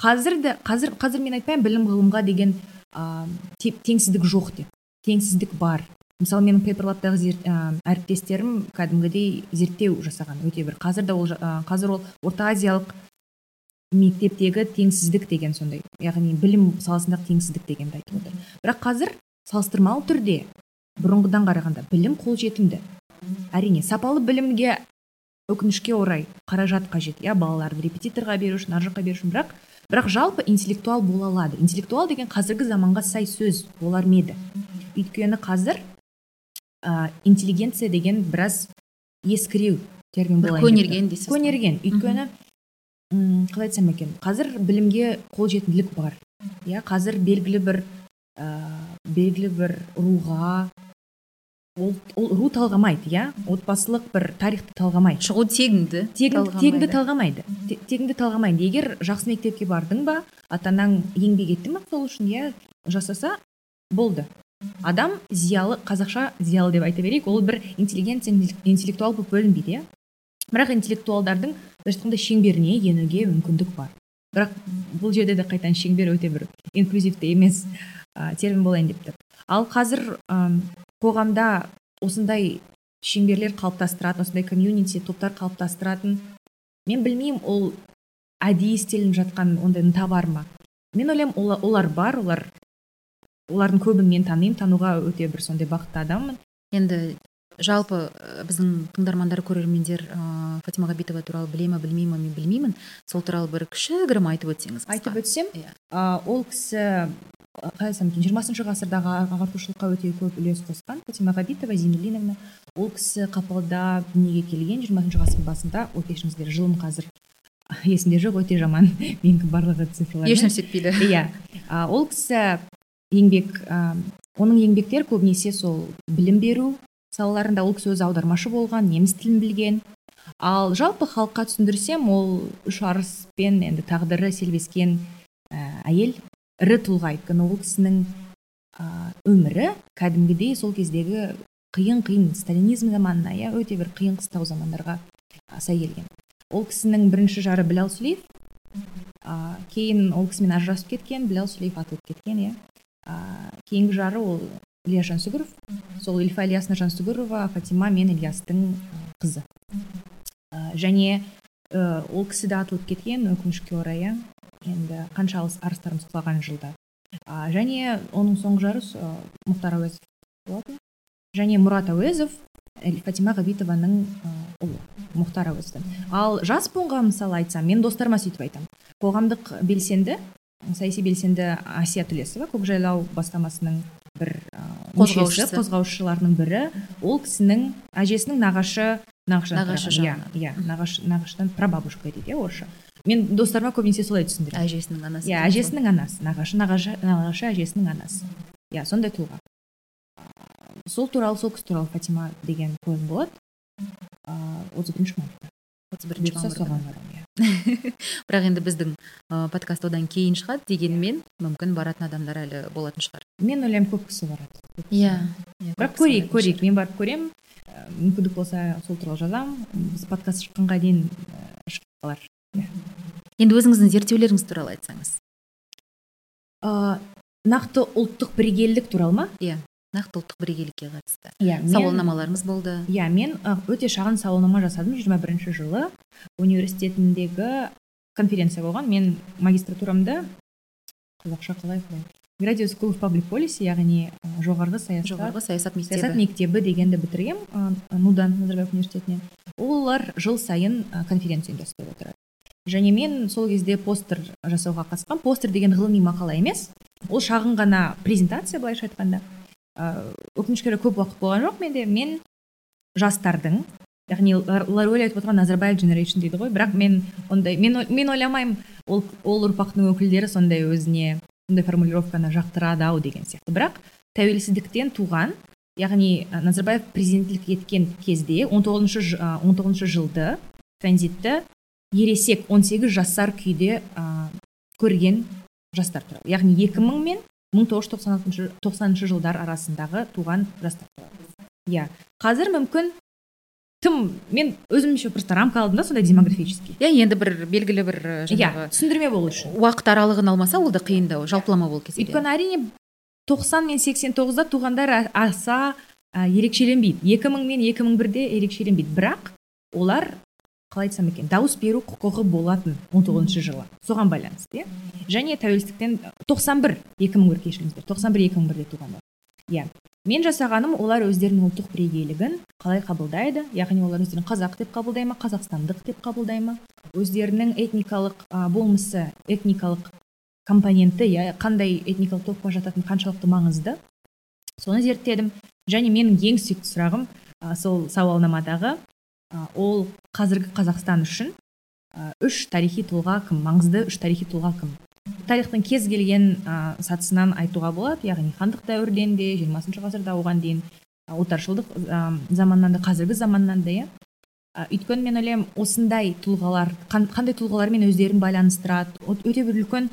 Қазір де қазір қазір мен айтпаймын білім ғылымға деген ә, теңсіздік жоқ деп. Теңсіздік бар. Мысалы менің пейперлабтағы зер, ә, әріптестерім кәдімгідей зерттеу жасаған өте бір. Қазір де ол ә, қазір ол орта азиялық мектептегі теңсіздік деген сондай яғни білім саласындағы теңсіздік дегенді айтып отыр. Бірақ қазір салыстырмалы түрде бұрынғыдан қарағанда білім қолжетімді. Әрине сапалы білімге өкінішке орай қаражат қажет иә балаларды репетиторға беру үшін ар жаққа беру үшін. Бірақ бірақ жалпы интеллектуал бола алады. Интеллектуал деген қазіргі заманға сай сөз болар ма еді? Өйткені қазір ә, интеллигенция деген біраз ескіреу термин бір көнерген дейсіз көнерген. Өйткені қалай айтсам екен қазір білімге қолжетімділік бар иә. Қазір белгілі бір ә, белгілі бір руға ол, ол ру талғамайды иә? Отбасылық бір тарихты талғамайды. Шығу тегіңді тегіңді талғамайды. Те- тегіңді талғамайды. Егер жақсы мектепке бардың ба ата анаң еңбек етті ма сол үшін иә жасаса болды. Адам зиялы қазақша зиялы деп айта берейік. Ол бір интеллигенция интеллектуал болып бөлінбейді иә? Бірақ интеллектуалдардың былайша айтқанда шеңберіне енуге мүмкіндік бар. Бірақ бұл жерде де қайтадан шеңбер өте бір инклюзивті емес ә, термин болайын деп тұр. Ал қазір қоғамда осындай шеңберлер қалыптастыратын осындай комьюнити топтар қалыптастыратын мен білмеймін ол әдейі істелініп жатқан ондай ынта бар ма мен ойлаймын ола- олар бар олар олардың көбін мен танимын тануға өте бір сондай бақытты адаммын енді жалпы біздің тыңдармандар көрермендер ә, фатима ғабитова туралы біле ма білмей ма мен білмеймін сол туралы бір кішігірім айтып өтсеңіз қысқа. айтып өтсем Иә. ол кісі қалай айтсам екен жиырмасыншы ғасырдағы ағартушылыққа өте көп үлес қосқан фатима ғабитова зейнуллиновна ол кісі қапалда дүниеге келген жиырмасыншы ғасырдың басында ой кешіріңіздер жылым қазір <laughs> есімде жоқ өте жаман. <laughs> Менікі барлығы цифрлар. Ешнәрсе етпейді. <laughs> Иә. Ол кісі еңбек а, оның еңбектері көбінесе сол білім беру салаларында ол кісі өзі аудармашы болған неміс тілін білген. Ал жалпы халыққа түсіндірсем ол үш арыспен енді тағдыры селбескен ә, әйел. Ірі тұлға өйткені ол кісінің ә, өмірі. Кәдімгідей сол кездегі қиын қиын сталинизм заманына иә өте бір қиын қыстау замандарға сай келген. Ол кісінің бірінші жары білал сүлеев а, кейін ол кісімен ажырасып кеткен білал сүлеев атылып кеткен иә. А, кейінгі жары ол ильяс жансүгіров. Сол ильфа ильясовна жансүгірова фатима мен ильястың а, қызы. Және ә, ол кісі де атылып кеткен өкінішке орай иә. Енді қанша алыс арыстарымыз құлаған жылда. А, және оның соңғы жары ә, мұхтар әуезов болатын. Және мұрат әуезов фатима ғабитованың ұлы мұхтар әуезовтің ал жас буынға мысалы айтсам мен достарыма сөйтіп айтамын қоғамдық белсенді саяси белсенді әсия төлесова көкжайлау бастамасының бір ә, мүшесі қозғаушыларының бірі. Ол кісінің әжесінің нағашы нағашы Нағашы иә иә. Нағашы нағашыдан прабабушка дейді иә орысша. Мен достарыма көбінесе солай түсіндіремін әжесінің анасы. Иә әжесінің анасы. Нағашы нағашы нағашы әжесінің анасы. Иә сондай тұлға. Сол туралы сол кісі туралы фатима деген қойылым болады. Отыз бірінші мамырда. отыз бірінші мамырда. соған барамын иә. <laughs> Бірақ енді біздің подкаст одан кейін шығады дегенмен мүмкін баратын адамдар әлі болатын шығар. Мен ойлаймын көп кісі барады. Иә. барады. бірақ көрейік көрейік. Мен барып көремін. Мүмкіндік болса сол туралы жазамын. Біз подкаст шыққанға дейін ә, шығып қалар. Енді өзіңіздің зерттеулеріңіз туралы айтсаңыз. Ә, нақты ұлттық бірегейлік туралы ма? Нақты ұлттық бірегейлікке қатысты. Иә сауалнамаларымыз болды. Иә мен ы, өте шағын сауалнама жасадым 21 жылы. Университетіндегі конференция болған. Мен магистратурамды қазақша қалай қалай graduate school of public policy яғни жоғарғы саясат жоғарғы саясат мектебі. саясат мектебі дегенді бітіргем нудан назарбаев университетінен олар жыл сайын конференция ұйымдастырып отырады. Және мен сол кезде постер жасауға қатысқам. Постер деген ғылыми мақала емес. Ол шағын ғана презентация былайша айтқанда. Өкінішке орай көп уақыт болған жоқ менде. Мен жастардың яғни лар- лауреат айтып отырған назарбаев generation дейді ғой. Бірақ мен ондай мен, мен ойламаймын. Ол ол ұрпақтың өкілдері сондай өзіне сондай формулировканы жақтырады ау деген сияқты. Бірақ тәуелсіздіктен туған яғни назарбаев президенттік еткен кезде 19 ж- ә, 19 жылды транзитті ересек 18 жасар күйде ә, көрген жастар туралы. Яғни 2000 мен 1996 90 жылдар арасындағы туған жастар туралы. Иә. Қазір мүмкін тым мен өзімше просто рамка алдым да сондай демографический. Иә енді бір белгілі бір ә, иә жаңағы түсіндірме болу үшін. уақыт аралығын алмаса ол да қиындау жалпылама болып кетеді өйткені әрине 90 мен 89-да туғандар а- аса ә, ерекшеленбейді. 2000 мен 2001-де ерекшеленбейді. Бірақ олар қалай айтсам екен дауыс беру құқығы болатын 19 жылы. Соған байланысты иә. Және тәуелсіздіктен 91 2001 кешіріңіздер 91 2001-де туғандар. Иә. Мен жасағаным олар өздерінің ұлттық бірегейлігін қалай қабылдайды? Яғни олар өздерін қазақ деп қабылдай ма қазақстандық деп қабылдай ма? Өздерінің этникалық ә, болмысы этникалық компоненті иә қандай этникалық топқа жататыны қаншалықты маңызды? Соны зерттедім. Және менің ең сүйікті сұрағым ә, сол сауалнамадағы ә, ол қазіргі қазақстан үшін үш тарихи тұлға кім? Маңызды үш тарихи тұлға кім? Тарихтың кез келген ә, сатысынан айтуға болады. Яғни хандық дәуірден де жиырмасыншы ғасырда оған дейін отаршылдық ә, заманнан да қазіргі заманнан да иә. Өйткені мен ойлаймын осындай тұлғалар қан- қандай тұлғалармен өздерін байланыстырады өте бір үлкен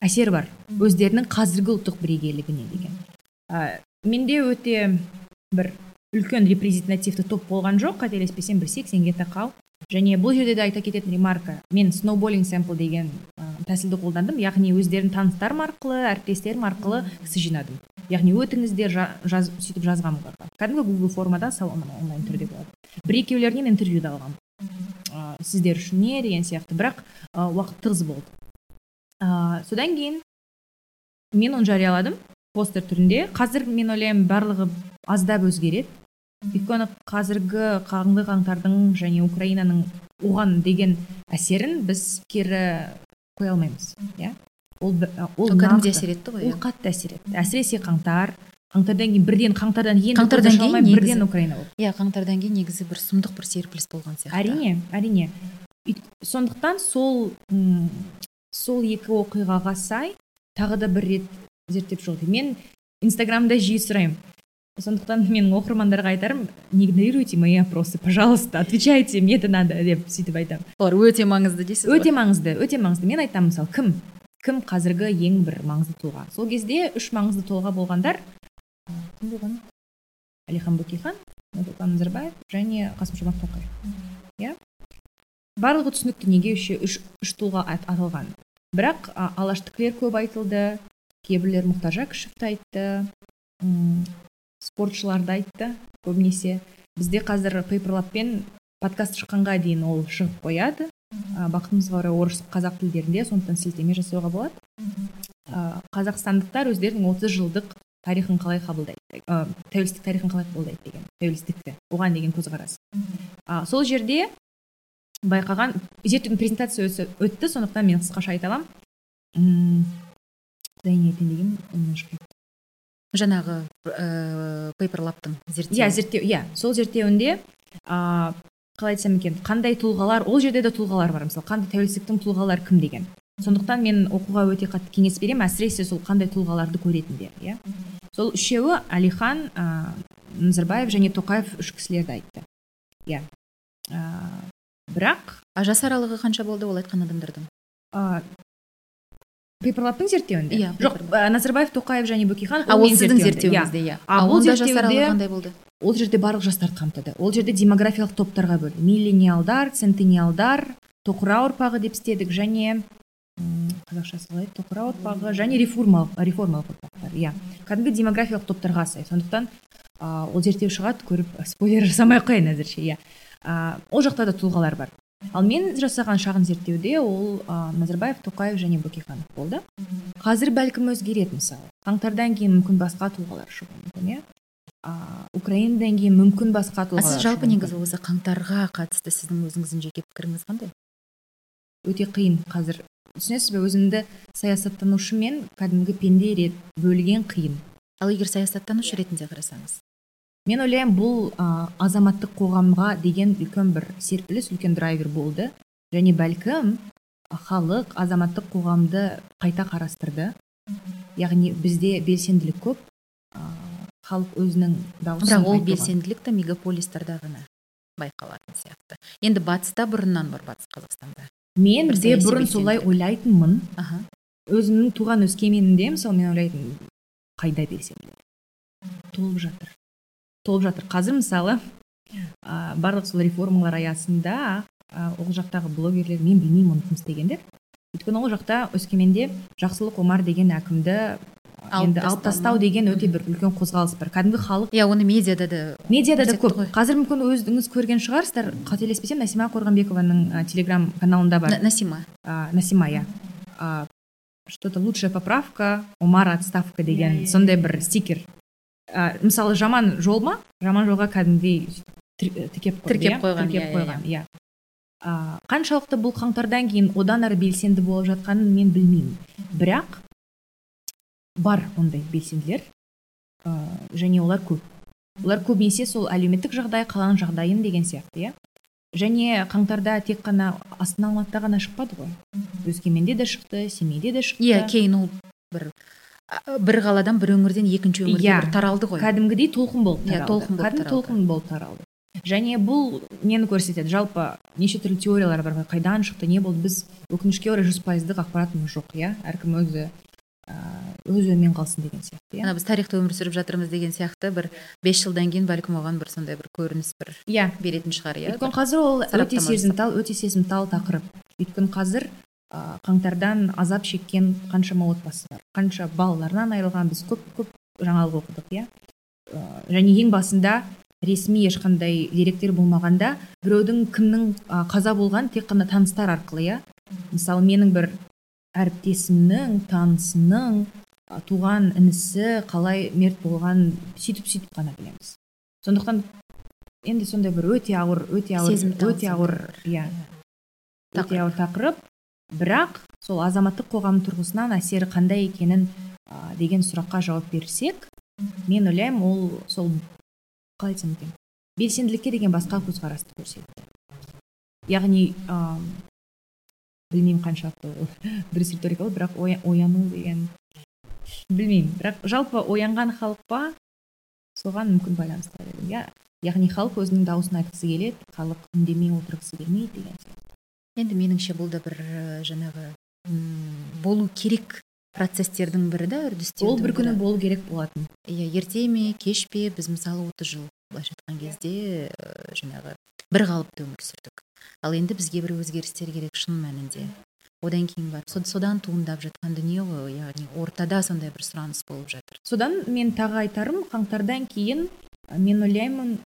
әсері бар. Өздерінің қазіргі ұлттық бірегейлігіне деген. Ә, менде өте бір үлкен репрезентативті топ болған жоқ. Қателеспесем бір сексенге тақау. Және бұл жерде де айта кететін ремарка мен сноуболинг сэмпл деген тәсілді қолдандым. Яғни өздерінің таныстарым арқылы әріптестерім арқылы кісі жинадым. Яғни өтіңіздер жа, жаз, сөйтіп жазғанмын оларға кәдімгі гугл формада онлайн түрде болады. Бір екеулерінен интервью да алғанмын. Ә, сіздер үшін не деген сияқты. Бірақ уақыт тығыз болды. Ә, содан кейін мен оны жарияладым. Постер түрінде. Қазір мен ойлаймын барлығы аздап өзгереді. Өйткені қазіргі қаңды қаңтардың және украинаның оған деген әсерін біз кері қоя алмаймыз иә? Ол ол кәдімгідей әсер етті ғой ол иә. қатты әсер етті. Әсіресе қаңтар. Қаңтардан кейін бірден қаңтардан енді қаңтардан кейін бірден украина болды. Иә қаңтардан кейін негізі бір сұмдық бір серпіліс болған сияқты. Әрине әрине. Сондықтан сол сол екі оқиғаға сай тағы да бір рет зерттеп шығу мен инстаграмда жиі сұраймын. Сондықтан менің оқырмандарға айтарым не игнорируйте мои опросы пожалуйста отвечайте мне это надо деп сөйтіп айтамын олар өте маңызды дейсіз өте маңызды өте маңызды. Мен айтамын мысалы кім кім қазіргі ең бір маңызды тұлға? Сол кезде үш маңызды тұлға болғандар кім болған? Әлихан бөкейхан нұрсұлтан назарбаев және қасым жомарт тоқаев. Иә? Барлығы түсінікті неге үш, үш, үш тұлға аталған? Бірақ алаштікілер көп айтылды кейбіреулер мұқтаж әкішевті айтты спортшыларды айтты. Көбінесе бізде қазір пейперлаппен подкаст шыққанға дейін ол шығып қояды. Ә, бақытымызға орай орыс қазақ тілдерінде сондықтан сілтеме жасауға болады. Ә, қазақстандықтар өздерінің 30 жылдық тарихын қалай қабылдайды ә, тәуелсіздік тарихын қалай қабылдайды деген тәуелсіздікті оған деген көзқарас. Ә, сол жерде байқаған зерттеудің презентациясы өтті сондықтан мен қысқаша айта аламын. Құдай не айтайын дегенмін жаңағы ыыы пейперлаптың зерттеуі иә зерттеу иә. Сол зерттеуінде ыыы қалай айтсам екен қандай тұлғалар ол жерде де тұлғалар бар. Мысалы қандай тәуелсіздіктің тұлғалары кім деген. Сондықтан мен оқуға өте қатты кеңес беремін әсіресе сол қандай тұлғаларды көретіндер иә. Сол үшеуі әлихан ә, назарбаев және тоқаев үш кісілерді айтты. Иә. Ә, бірақ а жас аралығы қанша болды ол айтқан адамдардың? Ә, пейперлаптың зерттеуінде? Иә жоқ назарбаев тоқаев және бөкейхан ол сіздің зерттеуіңізде иә. а ол қандай болды? Ол жерде барлық жастарды қамтыды. Ол жерде демографиялық топтарға бөлді. Миллениалдар центениалдар тоқыра ұрпағы деп істедік және қазақшасы қалай? Тоқыра ұрпағы және реформалық реформалық ұрпақтар иә. Кәдімгі демографиялық топтарға сай. Сондықтан ә, ол зерттеу шығады көріп спойлер жасамай ақ қояйын әзірше иә. Ә, ол жақта да тұлғалар бар. Ал мен жасаған шағын зерттеуде ол ә, назарбаев тоқаев және бөкейханов болды. Қазір бәлкім өзгереді мысалы. Қаңтардан кейін мүмкін басқа тұлғалар шығуы мүмкін иә? Украинадан кейін мүмкін басқа тұлғалар сіз жалпы негізі осы қаңтарға қатысты сіздің өзіңіздің жеке пікіріңіз қандай? Өте қиын қазір. Түсінесіз бе өзімді саясаттанушымен кәдімгі пенде рет бөлген қиын. Ал егер саясаттанушы ретінде қарасаңыз? Мен ойлаймын бұл ә, азаматтық қоғамға деген үлкен бір серпіліс үлкен драйвер болды. Және бәлкім халық азаматтық қоғамды қайта қарастырды. Яғни бізде белсенділік көп халық өзінің дауысын бірақ ол белсенділік те мегаполистарда ғана байқалатын сияқты. Енді батыста бұрыннан бар батыс қазақстанда? Мен де бұрын солай ойлайтынмын. Аха. Өзімнің туған өскеменімде мысалы мен ойлайтынмын қайда белсенділік толып жатыр. Толып жатыр. Қазір мысалы ә, барлық сол реформалар аясында ә, ол жақтағы блогерлер мен білмеймін оны кім істегендер өйткені ол жақта өскеменде жақсылық омар деген әкімді енді алып тастау деген өте бір үлкен қозғалыс бар. Кәдімгі халық иә оны медиада да медиада да көп. қазір мүмкін өзіңіз көрген шығарсыздар. Қателеспесем насима қорғанбекованың телеграм каналында бар. Насима. Насима иә. Что то лучшая поправка омар отставка деген сондай бір стикер. Ә, мысалы жаман жол ма? Жаман жолға кәдімгідей тіркеп тіркеп қойған тіркеп қойған иә ә, қаншалықты бұл қаңтардан кейін одан әрі белсенді болып жатқанын мен білмеймін. Бірақ бар ондай белсенділер ә, және олар көп. Олар көбінесе сол әлеуметтік жағдай қаланың жағдайын деген сияқты иә. Және қаңтарда тек қана астана алматыда ғана шықпады ғой. Өскеменде де шықты семейде де шықты. Иә кейін ол бір бір қаладан бір өңірден екінші өңірге yeah, таралды ғой. Кәдімгідей толқын болып таралды. yeah, толқын болып кәдімгі толқын болып таралды. Және бұл нені көрсетеді? Жалпы неше түрлі теориялар бар? Ғой қайдан шықты не болды? Біз өкінішке орай жүз пайыздық ақпаратымыз жоқ иә? Әркім өзі өз өмірімен қалсын деген сияқты иә? Біз тарихта өмір сүріп жатырмыз деген сияқты бір бес жылдан кейін бәлкім оған бір сондай бір көрініс бір иә. беретін шығар иә? Өйткені қазір ол өте сезімтал өте сезімтал тақырып. Өйткені қазір қаңтардан азап шеккен қаншама отбасы бар. Қанша балаларынан айырылған біз көп көп жаңалық оқыдық иә. Ә, және ең басында ресми ешқандай деректер болмағанда біреудің кімнің қаза болған тек қана таныстар арқылы иә. Мысалы менің бір әріптесімнің танысының ә, туған інісі қалай мерт болған сөйтіп сөйтіп қана білеміз. Сондықтан енді сондай бір өте ауыр өте ауыр Сезімтал өте ауыр иә. Өте ауыр тақырып. Бірақ сол азаматтық қоғам тұрғысынан әсері қандай екенін ә, деген сұраққа жауап берсек мен ойлаймын ол сол қалай айтсам екен белсенділікке деген басқа көзқарасты көрсетті. Яғни ә, білмеймін қаншалықты <laughs> дұрыс риторика ол бірақ оя- ояну деген білмеймін. Бірақ жалпы оянған халық па соған мүмкін байланысты иә яғни халық өзінің дауысын айтқысы келеді халық үндемей отырғысы келмейді деген сияқты. Енді меніңше бұл да бір ә, жаңағы болу керек процестердің бірі да үрдістердің ол бір күні болу керек болатын. Иә ерте ме кеш пе біз мысалы отыз жыл былайша айтқан кезде ә, жаңағы бір қалыпты өмір сүрдік. Ал енді бізге бір өзгерістер керек шын мәнінде. Одан кейін барып со- содан туындап жатқан дүние ғой яғни ортада сондай бір сұраныс болып жатыр. Содан мен тағы айтарым қаңтардан кейін ә, мен ойлаймын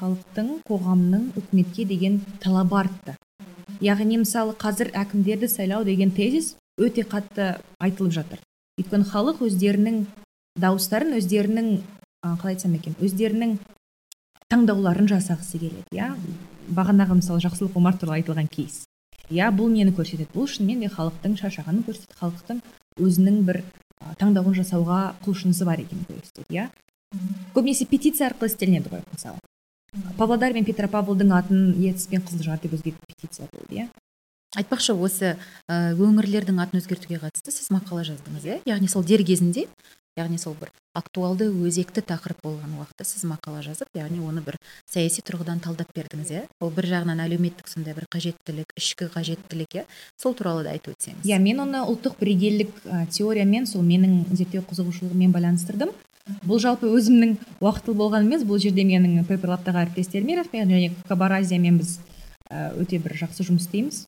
халықтың қоғамның үкіметке деген талабы артты. Яғни мысалы қазір әкімдерді сайлау деген тезис өте қатты айтылып жатыр. Өйткені халық өздерінің дауыстарын өздерінің қалай айтсам екен өздерінің таңдауларын жасағысы келеді иә? Бағанағы мысалы жақсылық омар туралы айтылған кейс. Иә бұл нені көрсетеді? Бұл шынымен де халықтың шаршағанын көрсетеді. Халықтың өзінің бір таңдауын жасауға құлшынысы бар екенін көрсетеді иә? Көбінесе петиция арқылы істелінеді ғой мысалы. Павлодар мен петропавлдың атын ертіс пен қызылжар деп өзгертіп петиция болды иә? Айтпақшы осы өңірлердің атын өзгертуге қатысты сіз мақала жаздыңыз иә? Яғни сол дер кезінде яғни сол бір актуалды өзекті тақырып болған уақытта сіз мақала жазып яғни оны бір саяси тұрғыдан талдап бердіңіз иә? Ол бір жағынан әлеуметтік сондай бір қажеттілік ішкі қажеттілік иә? Сол туралы да айтып өтсеңіз. Иә мен оны ұлттық бірегейлік ә, теориямен сол менің зерттеу қызығушылығыммен байланыстырдым. Бұл жалпы өзімнің уақытылы болған емес бұл жерде менің пейперлабтағы әріптестеріме рахмет. Және кабар азиямен біз өте бір жақсы жұмыс істейміз.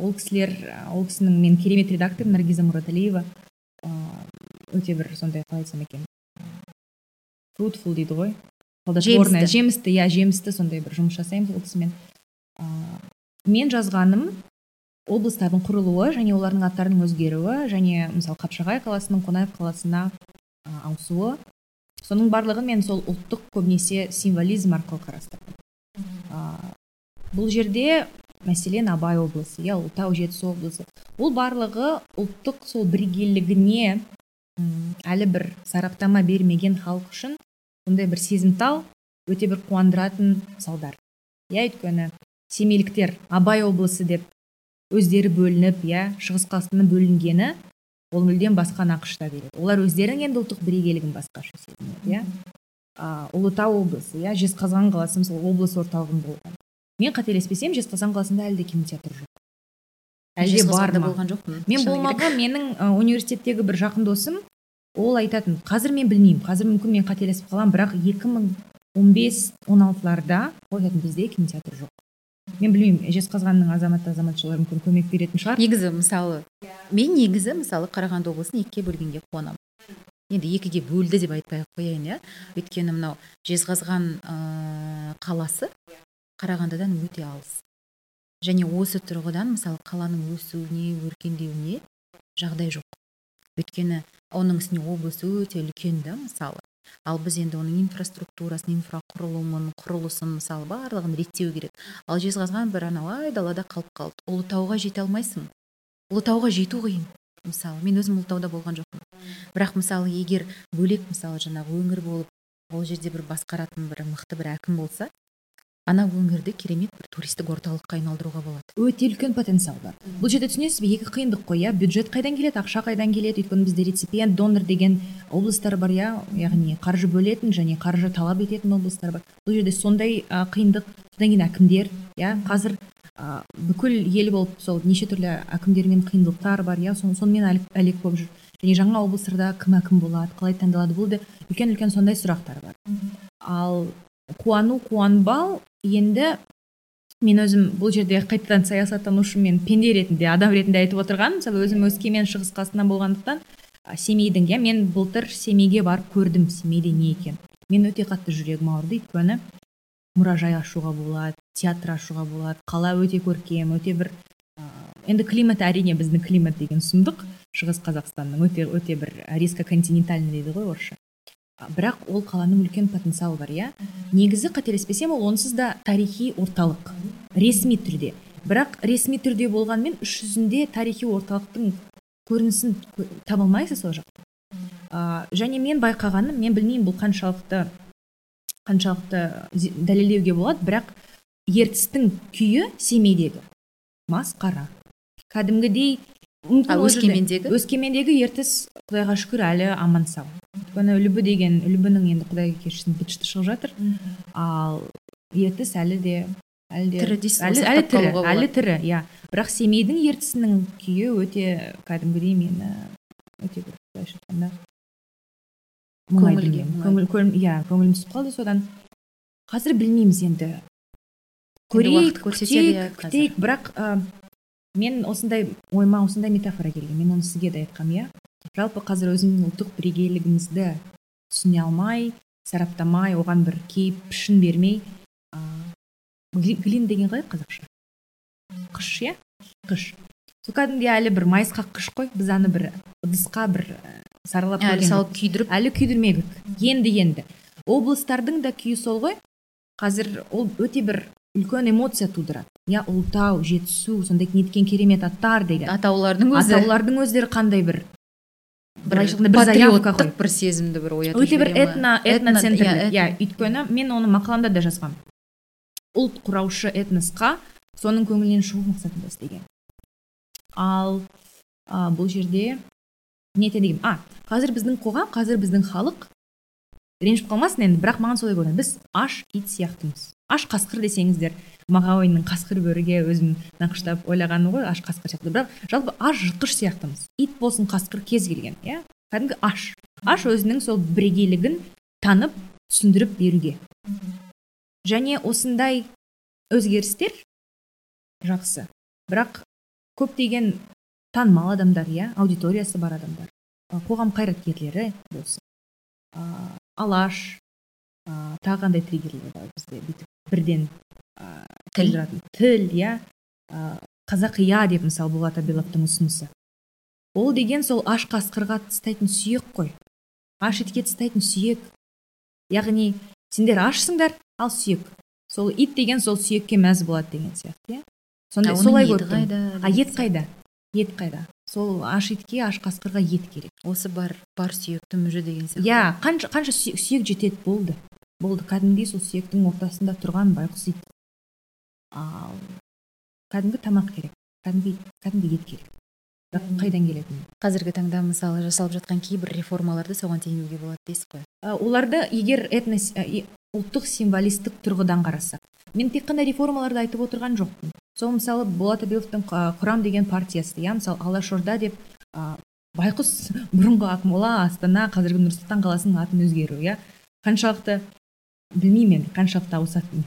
Ол кісілер ол кісінің мен керемет редактор наргиза мұраталиева өте бір сондай қалай айтсам екен? Фрутфул дейді ғой. Плодотворная жемісті. иә жемісті сондай бір жұмыс жасаймыз ол кісімен. Мен жазғаным облыстардың құрылуы және олардың аттарының өзгеруі және мысалы қапшағай қаласының қонаев қаласына ауысуы. Соның барлығын мен сол ұлттық көбінесе символизм арқылы қарастырдым. Ә, бұл жерде мәселен абай облысы иә ұлытау жетісу облысы. Ол барлығы ұлттық сол бірегейлігіне әлі бір сараптама бермеген халық үшін сондай бір сезімтал өте бір қуандыратын мысалдар иә өйткені семейліктер абай облысы деп өздері бөлініп иә шығыс қазақстаннан бөлінгені ол мүлдем басқа нақышта береді. Олар өздерінің енді ұлттық бірегейлігін басқаша сезінеді иә. Ұлытау облысы иә жезқазған қаласы мысалы облыс орталығын болған. Мен қателеспесем жезқазған қаласында әлі де кинотеатр жоқ. Әлде бар болған жоқпын мен болмаған менің университеттегі бір жақын досым ол айтатын қазір мен білмеймін қазір мүмкін мен қателесіп қаламын бірақ 2015-16ларда ол айтатын бізде кинотеатр жоқ мен білмеймін жезқазғанның азаматты азаматшалары мүмкін көмек беретін шығар. Негізі мысалы мен негізі мысалы қарағанды облысын екіге бөлгенге қуанамын. Енді екіге бөлді деп айтпай ақ қояйын иә. Өйткені мынау жезқазған ыыы қаласы қарағандыдан өте алыс. Және осы тұрғыдан мысалы қаланың өсуіне өркендеуіне жағдай жоқ. Өйткені оның үстіне облыс өте үлкен да мысалы. Ал біз енді оның инфраструктурасын инфрақұрылымын құрылысын мысалы барлығын реттеу керек. Ал жезқазған бір анау айдалада қалып қалды. Ұлытауға жете алмайсың. Ұлытауға жету қиын. Мысалы мен өзім ұлытауда болған жоқпын. Бірақ мысалы егер бөлек мысалы жаңағы өңір болып ол жерде бір басқаратын бір мықты бір әкім болса ана өңірді керемет бір туристік орталыққа айналдыруға болады. Өте үлкен потенциал бар. Бұл жерде түсінесіз бе екі қиындық қой иә? Бюджет қайдан келеді ақша қайдан келеді? Өйткені бізде реципиент донор деген облыстар бар иә? Яғни қаржы бөлетін және қаржы талап ететін облыстар бар. Бұл жерде сондай ә, қиындық содан кейін әкімдер иә? Қазір ә, бүкіл ел болып сол неше түрлі әкімдермен қиындықтар бар иә? Сон- сонымен әлек, әлек болып жүр. Және жаңа облыстарда кім әкім болады қалай таңдалады бұл да үлкен үлкен сондай сұрақтар бар. Ал қуану қуанбау енді мен өзім бұл жерде қайтадан саясаттанушымен пенде ретінде адам ретінде айтып отырғаным мысалы өзім өскемен шығыс қазақстан болғандықтан семейдің иә мен былтыр семейге барып көрдім семейде не екен. Мен өте қатты жүрегім ауырды өйткені мұражай ашуға болады театр ашуға болады қала өте көркем өте бір енді климат әрине біздің климат деген сұмдық. Шығыс қазақстанның өте өте бір резко континентальный дейді ғой орысша. Бірақ ол қаланың үлкен потенциалы бар иә? Негізі қателеспесем ол онсыз да тарихи орталық ресми түрде. Бірақ ресми түрде болғанмен іс жүзінде тарихи орталықтың көрінісін таба алмайсыз ол жақта ә, және мен байқағаным мен білмеймін бұл қаншалықты қаншалықты дәлелдеуге болады бірақ ертістің күйі семейдегі. Масқара кәдімгідей өскемендегі? өскемендегі ертіс құдайға шүкір әлі аман сау. Өйткені үлбі деген үлбінің енді құдай кешірсін быт шығып жатыр. Ал ертіс әлі де әлі де тірі дейсіз әлі, әлі тірі әлі тірі иә. Бірақ семейдің ертісінің күйі өте кәдімгідей мені өте бір былайша айтқанда көңіл иә көңілім түсіп қалды содан. Қазір білмейміз енді. Көрейік күтейік күтейік. Бірақ мен осындай ойыма осындай метафора келген. Мен оны сізге де айтқанмын иә. Жалпы қазір өзімнің ұлттық бірегейлігімізді түсіне алмай сараптамай оған бір кейіп пішін бермей ыыы глин деген қалай қазақша. Қыш иә? Қыш. Сол кәдімгідей әлі бір майысқақ қыш қой. Біз аны бір ыдысқа бір саралап әлі салып күйдіріп? Әлі күйдірмедік. Енді енді. Облыстардың да күйі сол ғой. Қазір ол өте бір үлкен эмоция тудырады. Иә ұлытау жетісу сондай неткен керемет аттар деген. Атаулардың өзі. Атаулардың өздері қандай бір бір патриоттық бір сезімді бір оятып өте бір этно этноцентрлі иә өйткені мен оны мақаламда да жазғанмын. Ұлт құраушы этносқа соның көңілінен шығу мақсатында істеген. Ал а, бұл жерде не айтайын дегенмін а қазір біздің қоғам қазір біздің халық ренжіп қалмасын енді бірақ маған солай көрінеді. Біз аш ит сияқтымыз. Аш қасқыр десеңіздер мағауиннің қасқыр бөріге өзім нақыштап ойлағаным ғой аш қасқыр сияқты. Бірақ жалпы аш жыртқыш сияқтымыз. Ит болсын қасқыр кез келген иә? Кәдімгі аш. Аш өзінің сол бірегейлігін танып түсіндіріп беруге. Және осындай өзгерістер жақсы. Бірақ көптеген танымал адамдар иә аудиториясы бар адамдар қоғам қайраткерлері болсын алаш ә, тағы қандай триггерлер бар бізде. бүйтіп бірден тіл тіл? иә. Қазақия деп мысалы болат абиловтың ұсынысы. Ол деген сол аш қасқырға тыстайтын сүйек қой. Аш итке тыстайтын сүйек. Яғни сендер ашсыңдар ал сүйек. Сол ит деген сол сүйекке мәз болады деген сияқты иә. Сондай солай көрдім а ет қайда? Ет қайда? Сол аш итке аш қасқырға ет керек. Осы бар бар сүйекті мүжі деген сияқты. Иә қанша қанша сүйек жетеді болды. Болды кәдімгідей сол сүйектің ортасында тұрған байқұс ит. Ал кәдімгі тамақ керек кәдімгі кәдімгі ет керек. Бірақ қайдан келетін? Қазіргі таңда мысалы жасалып жатқан кейбір реформаларды соған теңеуге болады дейсіз ғой. Оларды егер этнос ұлттық символистік тұрғыдан қарасақ мен тек қана реформаларды айтып отырған жоқпын. Сол мысалы болат абиловтың құрам деген партиясы иә мысалы алашорда деп ә, байқұс бұрынғы ақмола астана қазіргі нұр сұлтан қаласының атын өзгеру иә. Қаншалықты білмеймін енді қаншалықты ауысатын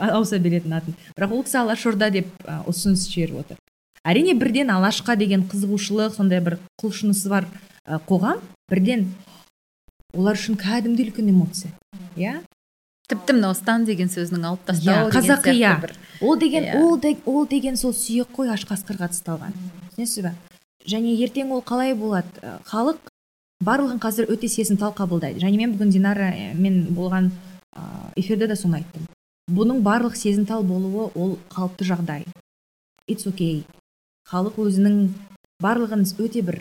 ауыса беретін атын. Бірақ ол кісі алашорда деп ұсыныс жіберіп отыр. Әрине бірден алашқа деген қызығушылық сондай бір құлшынысы бар қоғам бірден олар үшін кәдімгідей үлкен эмоция. Иә? Тіпті мынау стан деген сөзінің алып тастау қазақия ол деген иә. ол, ол деген сол сүйек қой аш қасқырға тасталған. Түсінесіз ба? Және ертең ол қалай болады? Халық барлығын қазір өте сезімтал қабылдайды. Және мен бүгін динара мен болған эфирде де соны айттым. Бұның барлық сезімтал болуы ол қалыпты жағдай. It's okay. Халық өзінің барлығын өте бір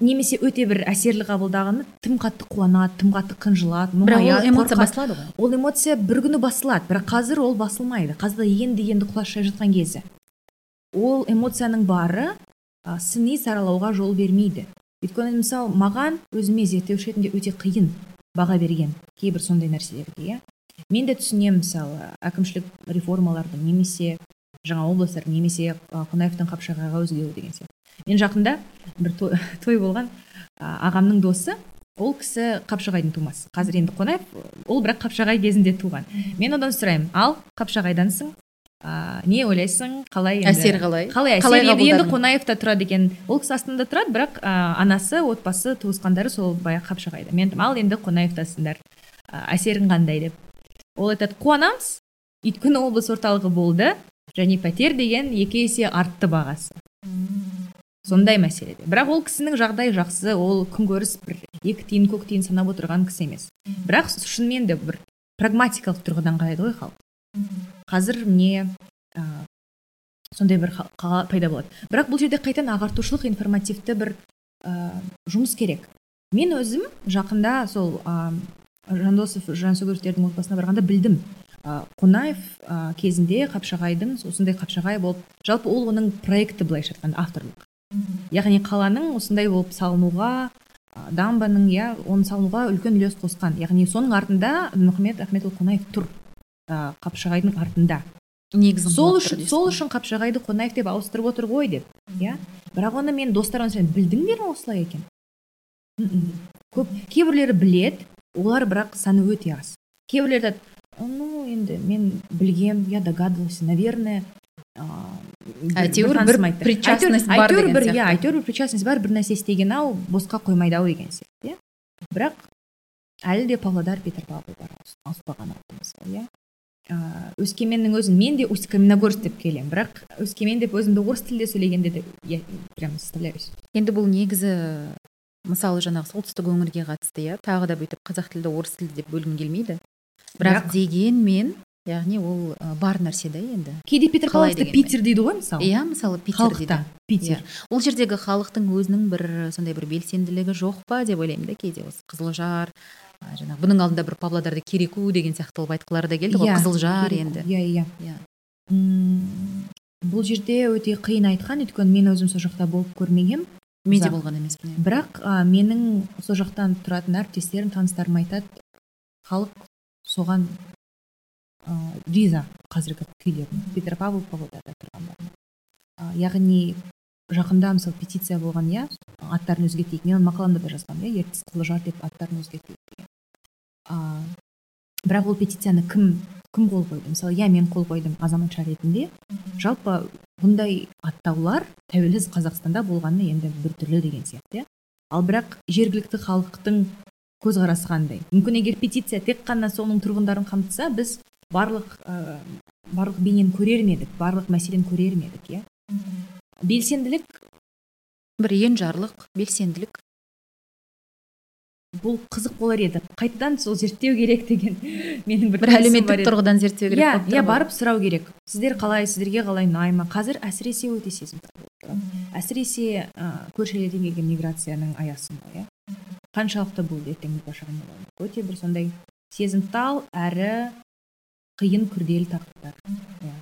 немесе өте бір әсерлі қабылдағаны тым қатты қуанады тым қатты қынжылады ол эмоция басылады ғой. Ол эмоция бір күні басылады бірақ қазір ол басылмайды. Қазір енді енді құлаш жайып жатқан кезі. Ол эмоцияның бары ә, сыни саралауға жол бермейді. Өйткені мысалы маған өзіме зерттеуші ретінде өте қиын. Баға берген кейбір сондай нәрселерге иә. Мен де түсінемін мысалы әкімшілік реформаларды немесе жаңа облыстар немесе қонаевтың қапшағайға өзгеру деген сияқты. Мен жақында бір той, <laughs> той болған ағамның досы ол кісі қапшағайдың тумасы. Қазір енді қонаев ол бірақ қапшағай кезінде туған. Мен одан сұраймын ал қапшағайдансың? Ә, не ойлайсың қалай енді? Әсер қалай? Қалай әсер? Қалай енді, енді қонаевта тұрады екен. Ол кісі астанада тұрады бірақ ә, анасы отбасы туысқандары сол баяғы қапшағайда мен ал енді қонаевтасыңдар ә, әсерің қандай деп. Ол айтады қуанамыз өйткені облыс орталығы болды және пәтер деген екі есе артты бағасы сондай мәселеде бірақ ол кісінің жағдайы жақсы ол күнкөріс бір екі тиын көк тиын санап отырған кісі емес. Бірақ шынымен де бір прагматикалық тұрғыдан қарайды ғой халық. Қазір міне ә, сондай бір қала пайда болады. Бірақ бұл жерде қайтадан ағартушылық информативті бір ә, жұмыс керек. Мен өзім жақында сол ә, жандосов жансүгіровтердің отбасына барғанда білдім. Ә, қонаев ә, кезінде қапшағайдың осындай қапшағай болып жалпы ол оның проекті былайша айтқанда авторлық. Яғни қаланың осындай болып салынуға дамбаның иә оны салынуға үлкен үлес қосқан. Яғни соның артында мұхаммед ахметұлы қонаев тұр. Ә, қапшағайдың артында. Негізін сол үшін сол үшін қапшағайды қонаев деп ауыстырып отыр ғой деп иә? Бірақ оны мен достарыма сұраймын білдіңдер ме осылай екен көп кейбіреулері білет олар бірақ саны өте аз. Кейбіреулері айтады ну енді мен білгем я догадывался наверное Әйтеуір бір причастность бар әйтеуір бір иә әйтеуір бір причастность бар бір нәрсе істеген ау босқа қоймайды ау деген сияқты иә? Бірақ әлі де павлодар петропавл бар ауыс- ауыспаған алты мысалы иә? Өскеменнің өзін мен де усть каменогорск деп келемін. Бірақ өскемен деп өзімді орыс тілде сөйлегенде де я прям составляюсь енді бұл негізі мысалы жаңағы солтүстік өңірге қатысты иә? Тағы да бүйтіп қазақ тілді орыс тілді деп бөлгім келмейді. Бірақ, Бірақ- дегенмен яғни ол ә, бар нәрсе да енді. Кейде петропавловсты питер дейді ғой мысалы? Иә мысалы питер дейді. Халықта питер ол жердегі халықтың өзінің бір сондай бір белсенділігі жоқ па деп ойлаймын да кейде. Осы қызылжар жаңағы бұның алдында бір павлодарды кереку деген сияқты қылып айтқылары да келді ғой Иә, қызылжар енді. Иә иә. Иә. Бұл жерде өте қиын айтқан өйткені мен өзім сол жақта болып көрмегем мен де болған емеспін иә. бірақ ә, менің сол жақтан тұратын әріптестерім таныстарым айтады халық соған риза қазіргі күйлеріне петропавл павлодарда тұрғандарына яғни жақында мысалы петиция болған иә аттарын өзгертейік. Мен оны мақаламда да жазғанмын иә ертіс қызылжар деп аттарын өзгертейік деген. Ә, бірақ ол петицияны кім кім қол қойды? Мысалы иә мен қол қойдым азаматша ретінде. Жалпы бұндай аттаулар тәуелсіз қазақстанда болғаны енді біртүрлі деген сияқты иә. Ал бірақ жергілікті халықтың көзқарасы қандай? Мүмкін егер петиция тек қана соның тұрғындарын қамтыса біз барлық ә, барлық бейнені көрер ме едік барлық мәселені көрер ме едік иә? Белсенділік бір енжарлық белсенділік. Бұл қызық болар еді. Қайтадан сол зерттеу керек деген <laughs> менің бір бір әлеуметтік тұрғыдан зерттеу керек иә иә барып сұрау керек. Сіздер қалай сіздерге қалай ұнай ма? Қазір әсіресе өте сезімтал әсіресе ә, көрші елден келген миграцияның аясында иә? Қаншалықты бұл ертең болашағы не болмақ өте бір сондай сезімтал әрі қиын күрделі тақырыптар. Иә.